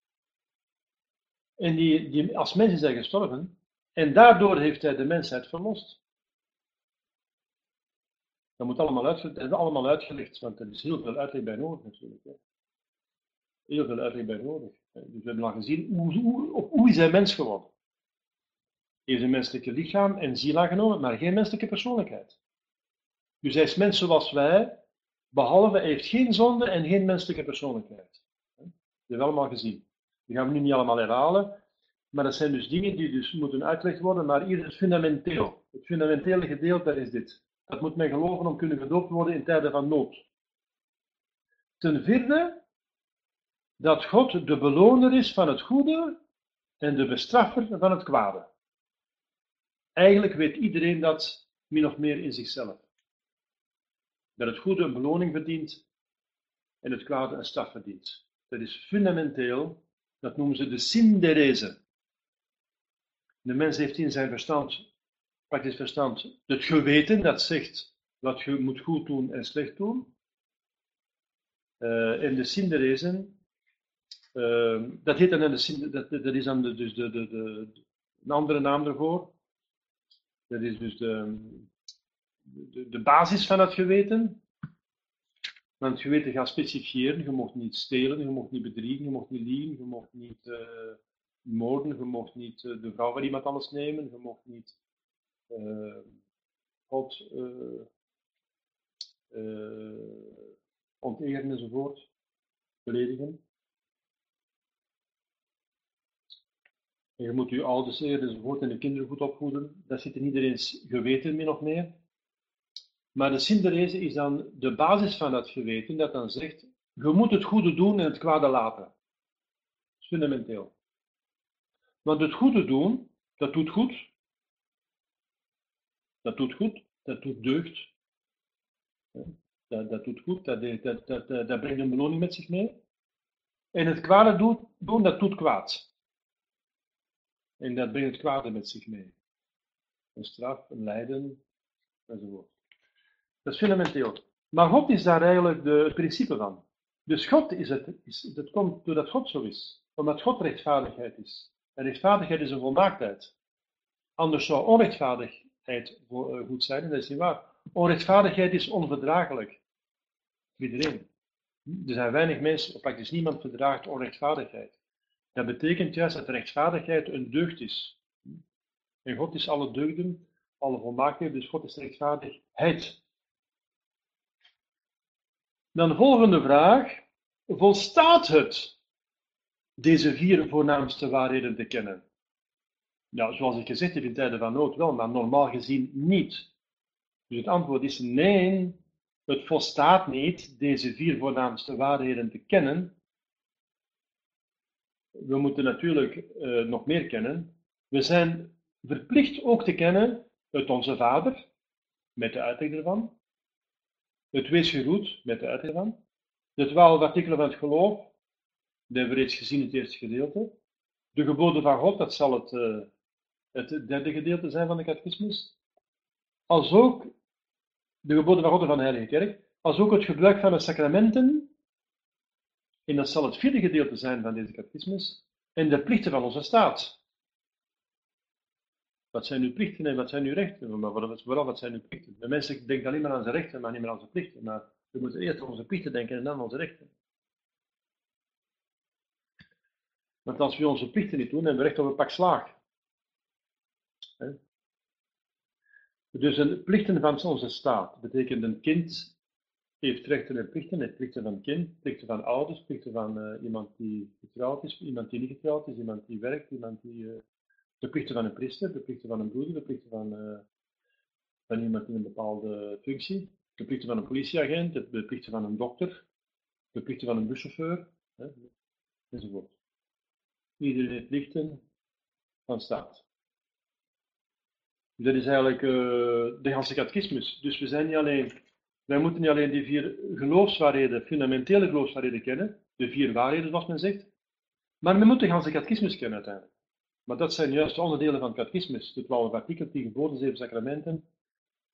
en die, die als mens is hij gestorven en daardoor heeft hij de mensheid verlost. Dat moet allemaal, uit, dat is allemaal uitgelegd, want er is heel veel uitleg bij nodig natuurlijk. Hè. Heel veel uitleg bij nodig. Dus we hebben al gezien, hoe, hoe, hoe is hij mens geworden? Heeft een menselijke lichaam en ziel aangenomen, maar geen menselijke persoonlijkheid. Dus hij is mens zoals wij, behalve hij heeft geen zonde en geen menselijke persoonlijkheid. Dat hebben we allemaal gezien. Die gaan we nu niet allemaal herhalen, maar dat zijn dus dingen die dus moeten uitgelegd worden, maar hier is het fundamenteel. Het fundamentele gedeelte is dit. Dat moet men geloven om kunnen gedoopt worden in tijden van nood. Ten vierde, dat God de beloner is van het goede en de bestraffer van het kwade. Eigenlijk weet iedereen dat min of meer in zichzelf. Dat het goede een beloning verdient en het kwade een straf verdient. Dat is fundamenteel, dat noemen ze de synderese. De mens heeft in zijn verstand, praktisch verstand, het geweten dat zegt wat je moet goed doen en slecht doen. Uh, en de synderese Ehm, dat heet dan de, dat, dat is dan de, dus de, de, de, een andere naam ervoor. Dat is dus de, de, de basis van het geweten. Want het geweten gaat specifieren. Je mocht niet stelen, je mocht niet bedriegen, je mocht niet liegen, je mocht niet uh, moorden, je mocht niet uh, de vrouw van iemand anders nemen, je mocht niet uh, God onteren enzovoort, beledigen. En je moet je ouders leren enzovoort en de kinderen goed opvoeden. Dat zit in iedereen's geweten min of meer. Maar de synderese is dan de basis van dat geweten, dat dan zegt, je moet het goede doen en het kwade laten. Dat is fundamenteel. Want het goede doen, dat doet goed. Dat doet goed, dat doet deugd. Dat, dat doet goed, dat, dat, dat, dat, brengt een beloning met zich mee. En het kwade doen, dat doet kwaad. En dat brengt het kwade met zich mee. Een straf, een lijden, enzovoort. Dat is fundamenteel. Maar God is daar eigenlijk de, het principe van. Dus God is het, is, dat komt doordat God zo is. Omdat God rechtvaardigheid is. En rechtvaardigheid is een volmaaktheid. Anders zou onrechtvaardigheid eh, goed zijn, en dat is niet waar. Onrechtvaardigheid is onverdraaglijk. Iedereen. Er zijn weinig mensen, praktisch niemand verdraagt onrechtvaardigheid. Dat betekent juist dat rechtvaardigheid een deugd is. En God is alle deugden, alle volmaaktheden, dus God is rechtvaardigheid. Dan de volgende vraag. Volstaat het deze vier voornaamste waarheden te kennen? Ja, zoals ik gezegd heb in tijden van nood wel, maar normaal gezien niet. Dus het antwoord is nee, het volstaat niet deze vier voornaamste waarheden te kennen, we moeten natuurlijk uh, nog meer kennen. We zijn verplicht ook te kennen het Onze Vader, met de uitleg ervan. Het Wees geroet, met de uitleg ervan. De twaalf artikelen van het geloof, dat hebben we reeds gezien in het eerste gedeelte. De geboden van God, dat zal het, uh, het derde gedeelte zijn van de catechismus. Als ook de geboden van God en van de Heilige Kerk, als ook het gebruik van de sacramenten en dat zal het vierde gedeelte zijn van deze catechismus, en de plichten van onze staat. Wat zijn uw plichten en wat zijn uw rechten? Maar vooral, wat zijn uw plichten? De mensen denken alleen maar aan zijn rechten, maar niet meer aan zijn plichten. Maar we moeten eerst aan onze plichten denken en dan onze rechten. Want als we onze plichten niet doen, hebben we recht op een pak slaag. Dus een plichten van onze staat betekent een kind heeft rechten en plichten, heeft plichten van kind, plichten van ouders, plichten van uh, iemand die getrouwd is, iemand die niet getrouwd is, iemand die werkt, iemand die uh, de plichten van een priester, de plichten van een broeder, de plichten van, uh, van iemand in een bepaalde functie, de plichten van een politieagent, de plichten van een dokter, de plichten van een buschauffeur, hè, enzovoort. Iedereen heeft plichten van staat. Dat is eigenlijk uh, de hele catechismus. Dus we zijn niet alleen, wij moeten niet alleen die vier geloofswaarheden, fundamentele geloofswaarheden kennen, de vier waarheden zoals men zegt, maar we moeten de hele kennen uiteindelijk. Maar dat zijn juist onderdelen van het catechismus. De twaalf artikelen, die geboden, zeven sacramenten,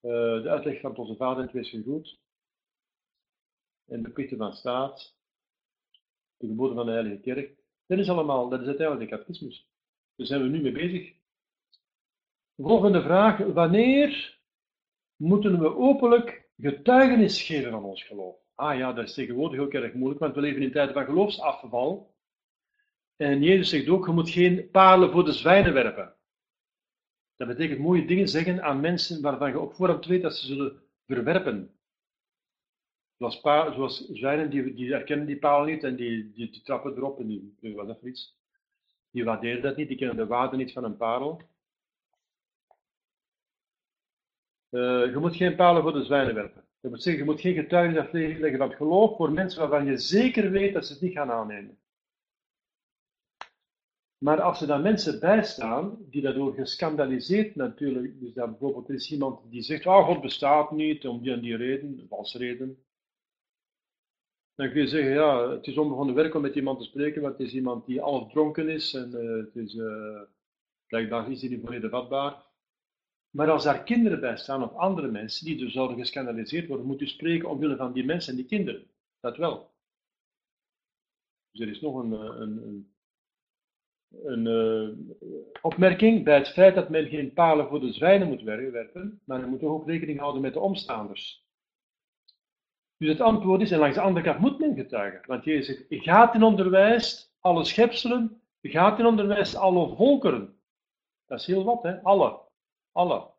uh, de uitleg van onze Vader en twee goed, en de plichten van staat, de geboden van de Heilige Kerk. Dat is allemaal, dat is uiteindelijk de catechismus. Daar zijn we nu mee bezig. Volgende vraag. Wanneer moeten we openlijk getuigenis geven van ons geloof? Ah ja, dat is tegenwoordig ook erg moeilijk, want we leven in tijden van geloofsafval. En Jezus zegt ook, je moet geen palen voor de zwijnen werpen. Dat betekent mooie dingen zeggen aan mensen waarvan je op voorhand weet dat ze zullen verwerpen. Zoals, zoals zwijnen, die, die herkennen die paal niet en die, die, die trappen erop en die, wat dat. Die waarderen dat niet, die kennen de waarde niet van een parel. Uh, je moet geen palen voor de zwijnen werpen. Dat moet zeggen, je moet geen getuigenis afleggen van geloof voor mensen waarvan je zeker weet dat ze het niet gaan aannemen. Maar als er dan mensen bijstaan die daardoor gescandaliseerd natuurlijk, dus dat bijvoorbeeld er is iemand die zegt, oh, God bestaat niet om die en die reden, valse reden. Dan kun je zeggen, ja, het is onbegonnen werk om met iemand te spreken, want het is iemand die half dronken is en uh, het is, uh, blijkbaar is hij niet volledig vatbaar. Maar als daar kinderen bij staan of andere mensen die dus zouden gescandaliseerd worden, moet u spreken omwille van die mensen en die kinderen. Dat wel. Dus er is nog een, eh, een, een, een uh, opmerking bij het feit dat men geen palen voor de zwijnen moet werpen, maar men moet ook rekening houden met de omstaanders. Dus het antwoord is, en langs de andere kant moet men getuigen. Want Jezus zegt, gaat in onderwijs alle schepselen, gaat in onderwijs alle volkeren. Dat is heel wat, hè? Alle. Alle.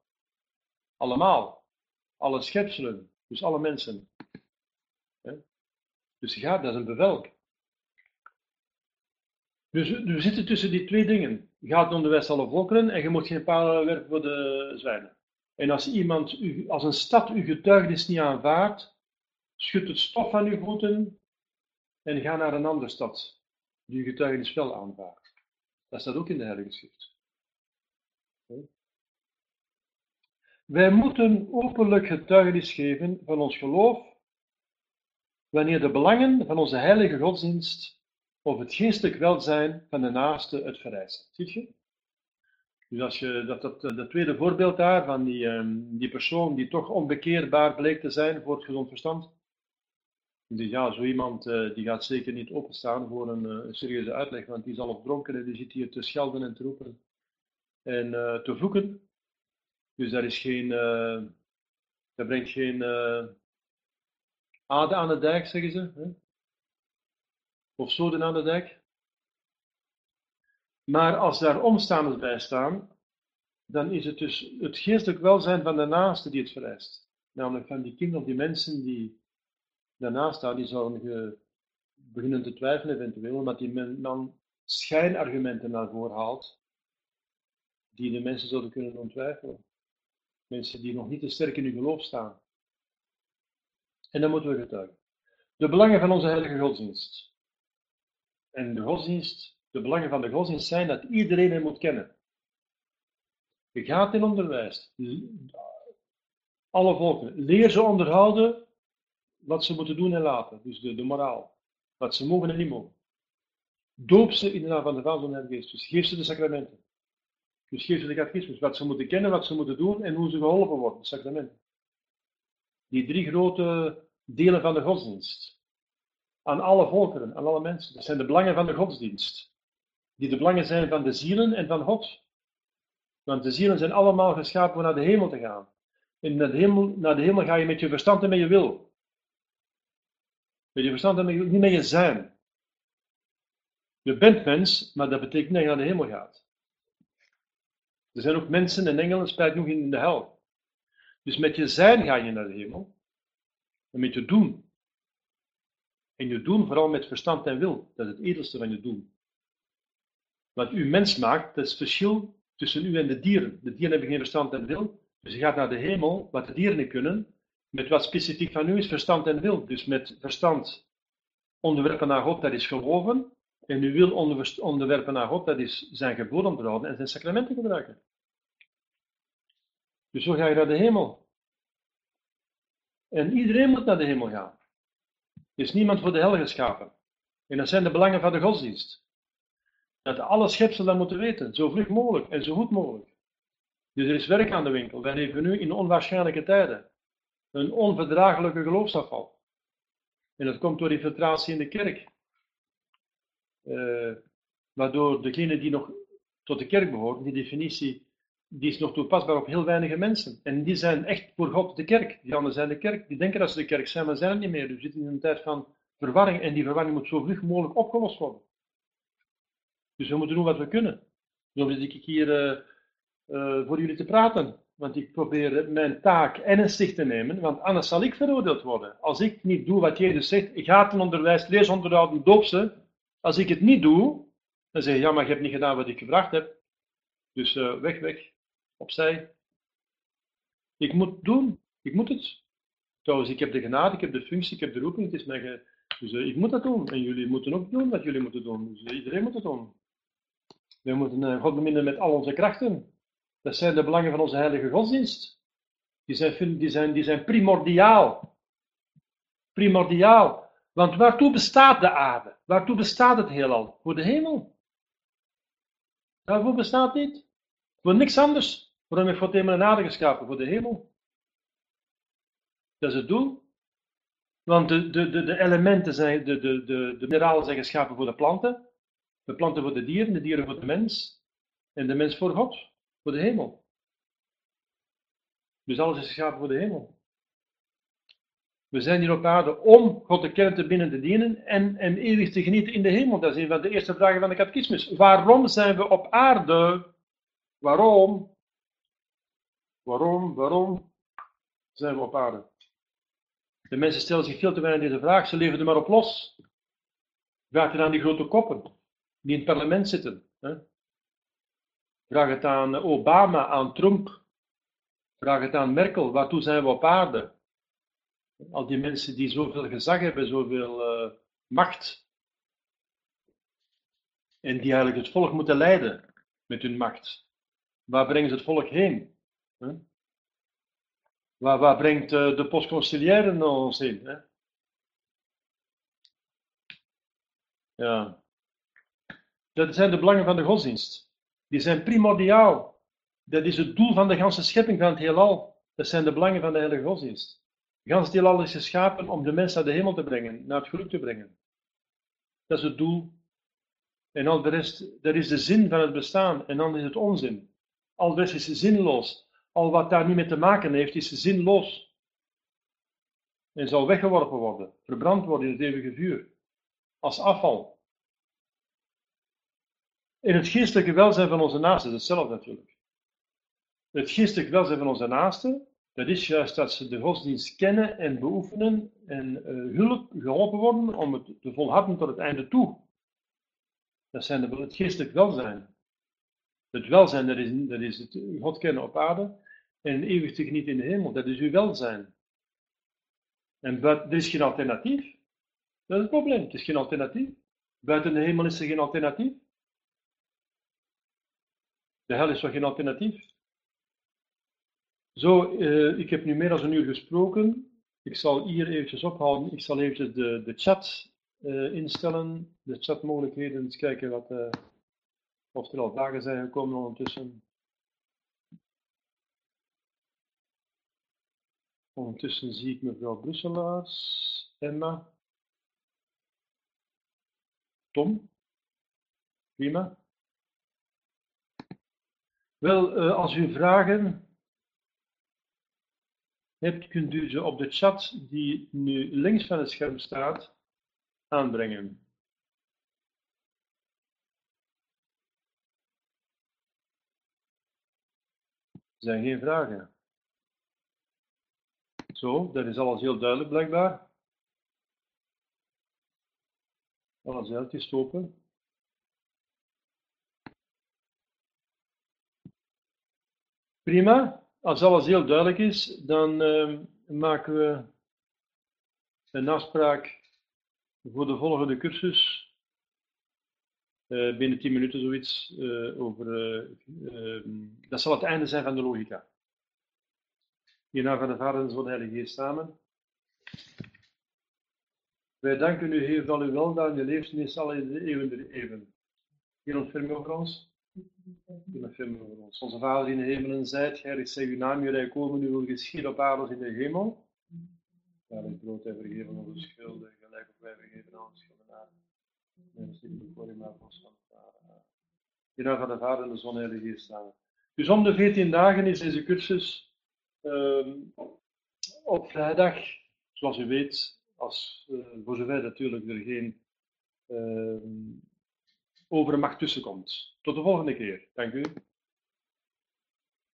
Allemaal. Alle schepselen. Dus alle mensen. Dus gaat, dat is een bevel. Dus we zitten tussen die twee dingen. Je gaat onderwijs alle volkeren en je moet geen palen werpen voor de zwijnen. En als iemand, u, als een stad uw getuigenis niet aanvaardt, schud het stof van uw voeten en ga naar een andere stad die uw getuigenis wel aanvaardt. Dat staat ook in de Heilige Schrift. Wij moeten openlijk getuigenis geven van ons geloof wanneer de belangen van onze heilige godsdienst of het geestelijk welzijn van de naaste het vereisen. Ziet je? Dus als je dat, dat, dat tweede voorbeeld daar van die, um, die persoon die toch onbekeerbaar bleek te zijn voor het gezond verstand. Dus ja, zo iemand uh, die gaat zeker niet openstaan voor een, uh, serieuze uitleg, want die is al dronken en die zit hier te schelden en te roepen en uh, te vloeken. Dus daar is geen, uh, dat brengt geen uh, ade aan de dijk, zeggen ze. Hè? Of zoden aan de dijk. Maar als daar omstaanders bij staan, dan is het dus het geestelijk welzijn van de naaste die het vereist. Namelijk van die kinderen of die mensen die daarnaast staan, die zouden beginnen te twijfelen eventueel, omdat die man schijnargumenten naar voren haalt, die de mensen zouden kunnen ontwijfelen. Mensen die nog niet te sterk in hun geloof staan. En dan moeten we getuigen. De belangen van onze heilige godsdienst. En de godsdienst, de belangen van de godsdienst zijn dat iedereen hem moet kennen. Je gaat in onderwijs. Alle volken. Leer ze onderhouden wat ze moeten doen en laten. Dus de, de moraal. Wat ze mogen en niet mogen. Doop ze in de naam van de Vader en de Geest. Dus geef ze de sacramenten. Dus geef ze de catechismus, wat ze moeten kennen, wat ze moeten doen en hoe ze geholpen worden, de sacramenten. Die drie grote delen van de godsdienst. Aan alle volkeren, aan alle mensen. Dat zijn de belangen van de godsdienst. Die de belangen zijn van de zielen en van God. Want de zielen zijn allemaal geschapen om naar de hemel te gaan. En naar de hemel, naar de hemel ga je met je verstand en met je wil. Met je verstand en met je, niet met je zijn. Je bent mens, maar dat betekent niet dat je naar de hemel gaat. Er zijn ook mensen en engelen, spijt nog in de hel. Dus met je zijn ga je naar de hemel. En met je doen. En je doen vooral met verstand en wil. Dat is het edelste van je doen. Wat u mens maakt, dat is het verschil tussen u en de dieren. De dieren hebben geen verstand en wil. Dus je gaat naar de hemel, wat de dieren niet kunnen. Met wat specifiek van u is verstand en wil. Dus met verstand onderwerpen naar God, dat is geloven. En u wil onderwerpen naar God, dat is zijn geboden onderhouden en zijn sacramenten gebruiken. Dus zo ga je naar de hemel. En iedereen moet naar de hemel gaan. Is niemand voor de hel geschapen. En dat zijn de belangen van de godsdienst. Dat alle schepselen moeten weten, zo vlug mogelijk en zo goed mogelijk. Dus er is werk aan de winkel. Wij leven nu in onwaarschijnlijke tijden. Een onverdraaglijke geloofsafval. En dat komt door infiltratie in de kerk. Uh, waardoor degene die nog tot de kerk behoort, die definitie, die is nog toepasbaar op heel weinige mensen. En die zijn echt voor God de kerk. Die anderen zijn de kerk. Die denken dat ze de kerk zijn, maar zijn het niet meer. Dus we zitten in een tijd van verwarring. En die verwarring moet zo vlug mogelijk opgelost worden. Dus we moeten doen wat we kunnen. Zo zit ik hier uh, uh, voor jullie te praten. Want ik probeer mijn taak ernstig te nemen, want anders zal ik veroordeeld worden. Als ik niet doe wat Jezus zegt, gatenonderwijs, leesonderhouden, doop ze. Als ik het niet doe, dan zeg je, ja, maar je hebt niet gedaan wat ik gevraagd heb. Dus uh, weg, weg, opzij. Ik moet doen, ik moet het. Trouwens, ik heb de genade, ik heb de functie, ik heb de roeping, het is mij ge... Dus uh, ik moet dat doen. En jullie moeten ook doen wat jullie moeten doen. Dus uh, iedereen moet het doen. We moeten God beminnen met al onze krachten. Dat zijn de belangen van onze heilige godsdienst. Die zijn, die zijn, die zijn primordiaal. Primordiaal. Want waartoe bestaat de aarde? Waartoe bestaat het heelal? Voor de hemel. Daarvoor bestaat niet. Voor niks anders. Waarom heeft God hemel en aarde geschapen? Voor de hemel. Dat is het doel. Want de, de, de, elementen zijn, de, de, de, de mineralen zijn geschapen voor de planten. De planten voor de dieren, de dieren voor de mens. En de mens voor God voor de hemel. Dus alles is geschapen voor de hemel. We zijn hier op aarde om God de kern te binnen te dienen en, en eeuwig te genieten in de hemel. Dat is een van de eerste vragen van de catechismus. Waarom zijn we op aarde? Waarom? Waarom, waarom zijn we op aarde? De mensen stellen zich veel te weinig deze vraag. Ze leven er maar op los. Vraag het aan die grote koppen die in het parlement zitten. Hè? Vraag het aan Obama, aan Trump. Vraag het aan Merkel. Waartoe zijn we op aarde? Al die mensen die zoveel gezag hebben, zoveel uh, macht. En die eigenlijk het volk moeten leiden met hun macht. Waar brengen ze het volk heen? Huh? Waar, waar, brengt uh, de postconciliaire ons heen? Hè? Ja. Dat zijn de belangen van de godsdienst. Die zijn primordiaal. Dat is het doel van de ganse schepping van het heelal. Dat zijn de belangen van de heilige godsdienst. Het ganse heelal is geschapen om de mens naar de hemel te brengen, naar het geluk te brengen. Dat is het doel. En al de rest, dat is de zin van het bestaan. En dan is het onzin. Al de rest is zinloos. Al wat daar niet mee te maken heeft, is zinloos. En zal weggeworpen worden, verbrand worden in het eeuwige vuur. Als afval. In het geestelijke welzijn van onze naasten is hetzelfde natuurlijk. Het geestelijk welzijn van onze naasten, dat is juist dat ze de godsdienst kennen en beoefenen en uh, hulp, geholpen worden om het te volharden tot het einde toe. Dat zijn de, het geestelijk welzijn. Het welzijn, dat is, dat is het God kennen op aarde en eeuwig te genieten in de hemel. Dat is uw welzijn. En er is geen alternatief. Dat is het probleem. Het is geen alternatief. Buiten de hemel is er geen alternatief. De hel is toch geen alternatief? Zo, uh, ik heb nu meer dan een uur gesproken. Ik zal hier eventjes ophouden. Ik zal eventjes de, de chat uh, instellen, de chatmogelijkheden. Eens kijken wat, uh, of er al vragen zijn gekomen ondertussen. Ondertussen zie ik mevrouw Brusselaars, Emma, Tom, prima. Wel, uh, als u vragen hebt, kunt u ze op de chat die nu links van het scherm staat aanbrengen. Er zijn geen vragen. Zo, dat is alles heel duidelijk blijkbaar. Alles uitgestoken. Prima. Als alles heel duidelijk is, dan uh, maken we een afspraak voor de volgende cursus. Uh, binnen 10 minuten zoiets. Uh, over, uh, dat zal het einde zijn van de logica. Hierna van de Vader en de Heilige Geest samen. Wij danken u, Heer, van uw weldaad en leefnis al in de eeuwen der eeuwen. Hier ontferm over ons. Hier ontferm over ons. Onze Vader in de hemelen, zijt, heilig zij uw naam, uw rijk komen, uw wil geschieden op aarde als in de hemel. Ja, het brood en vergeven onze schulden, gelijk op wij vergeven aan onze schuldenaren. En ons niet voor maar ons van de Vader. Hierna van de Vader en de en de Geest samen. Dus om de 14 dagen is deze cursus uh, op vrijdag, zoals u weet, als, uh, voor zover natuurlijk er geen uh, overmacht tussenkomt. Tot de volgende keer. Dank u.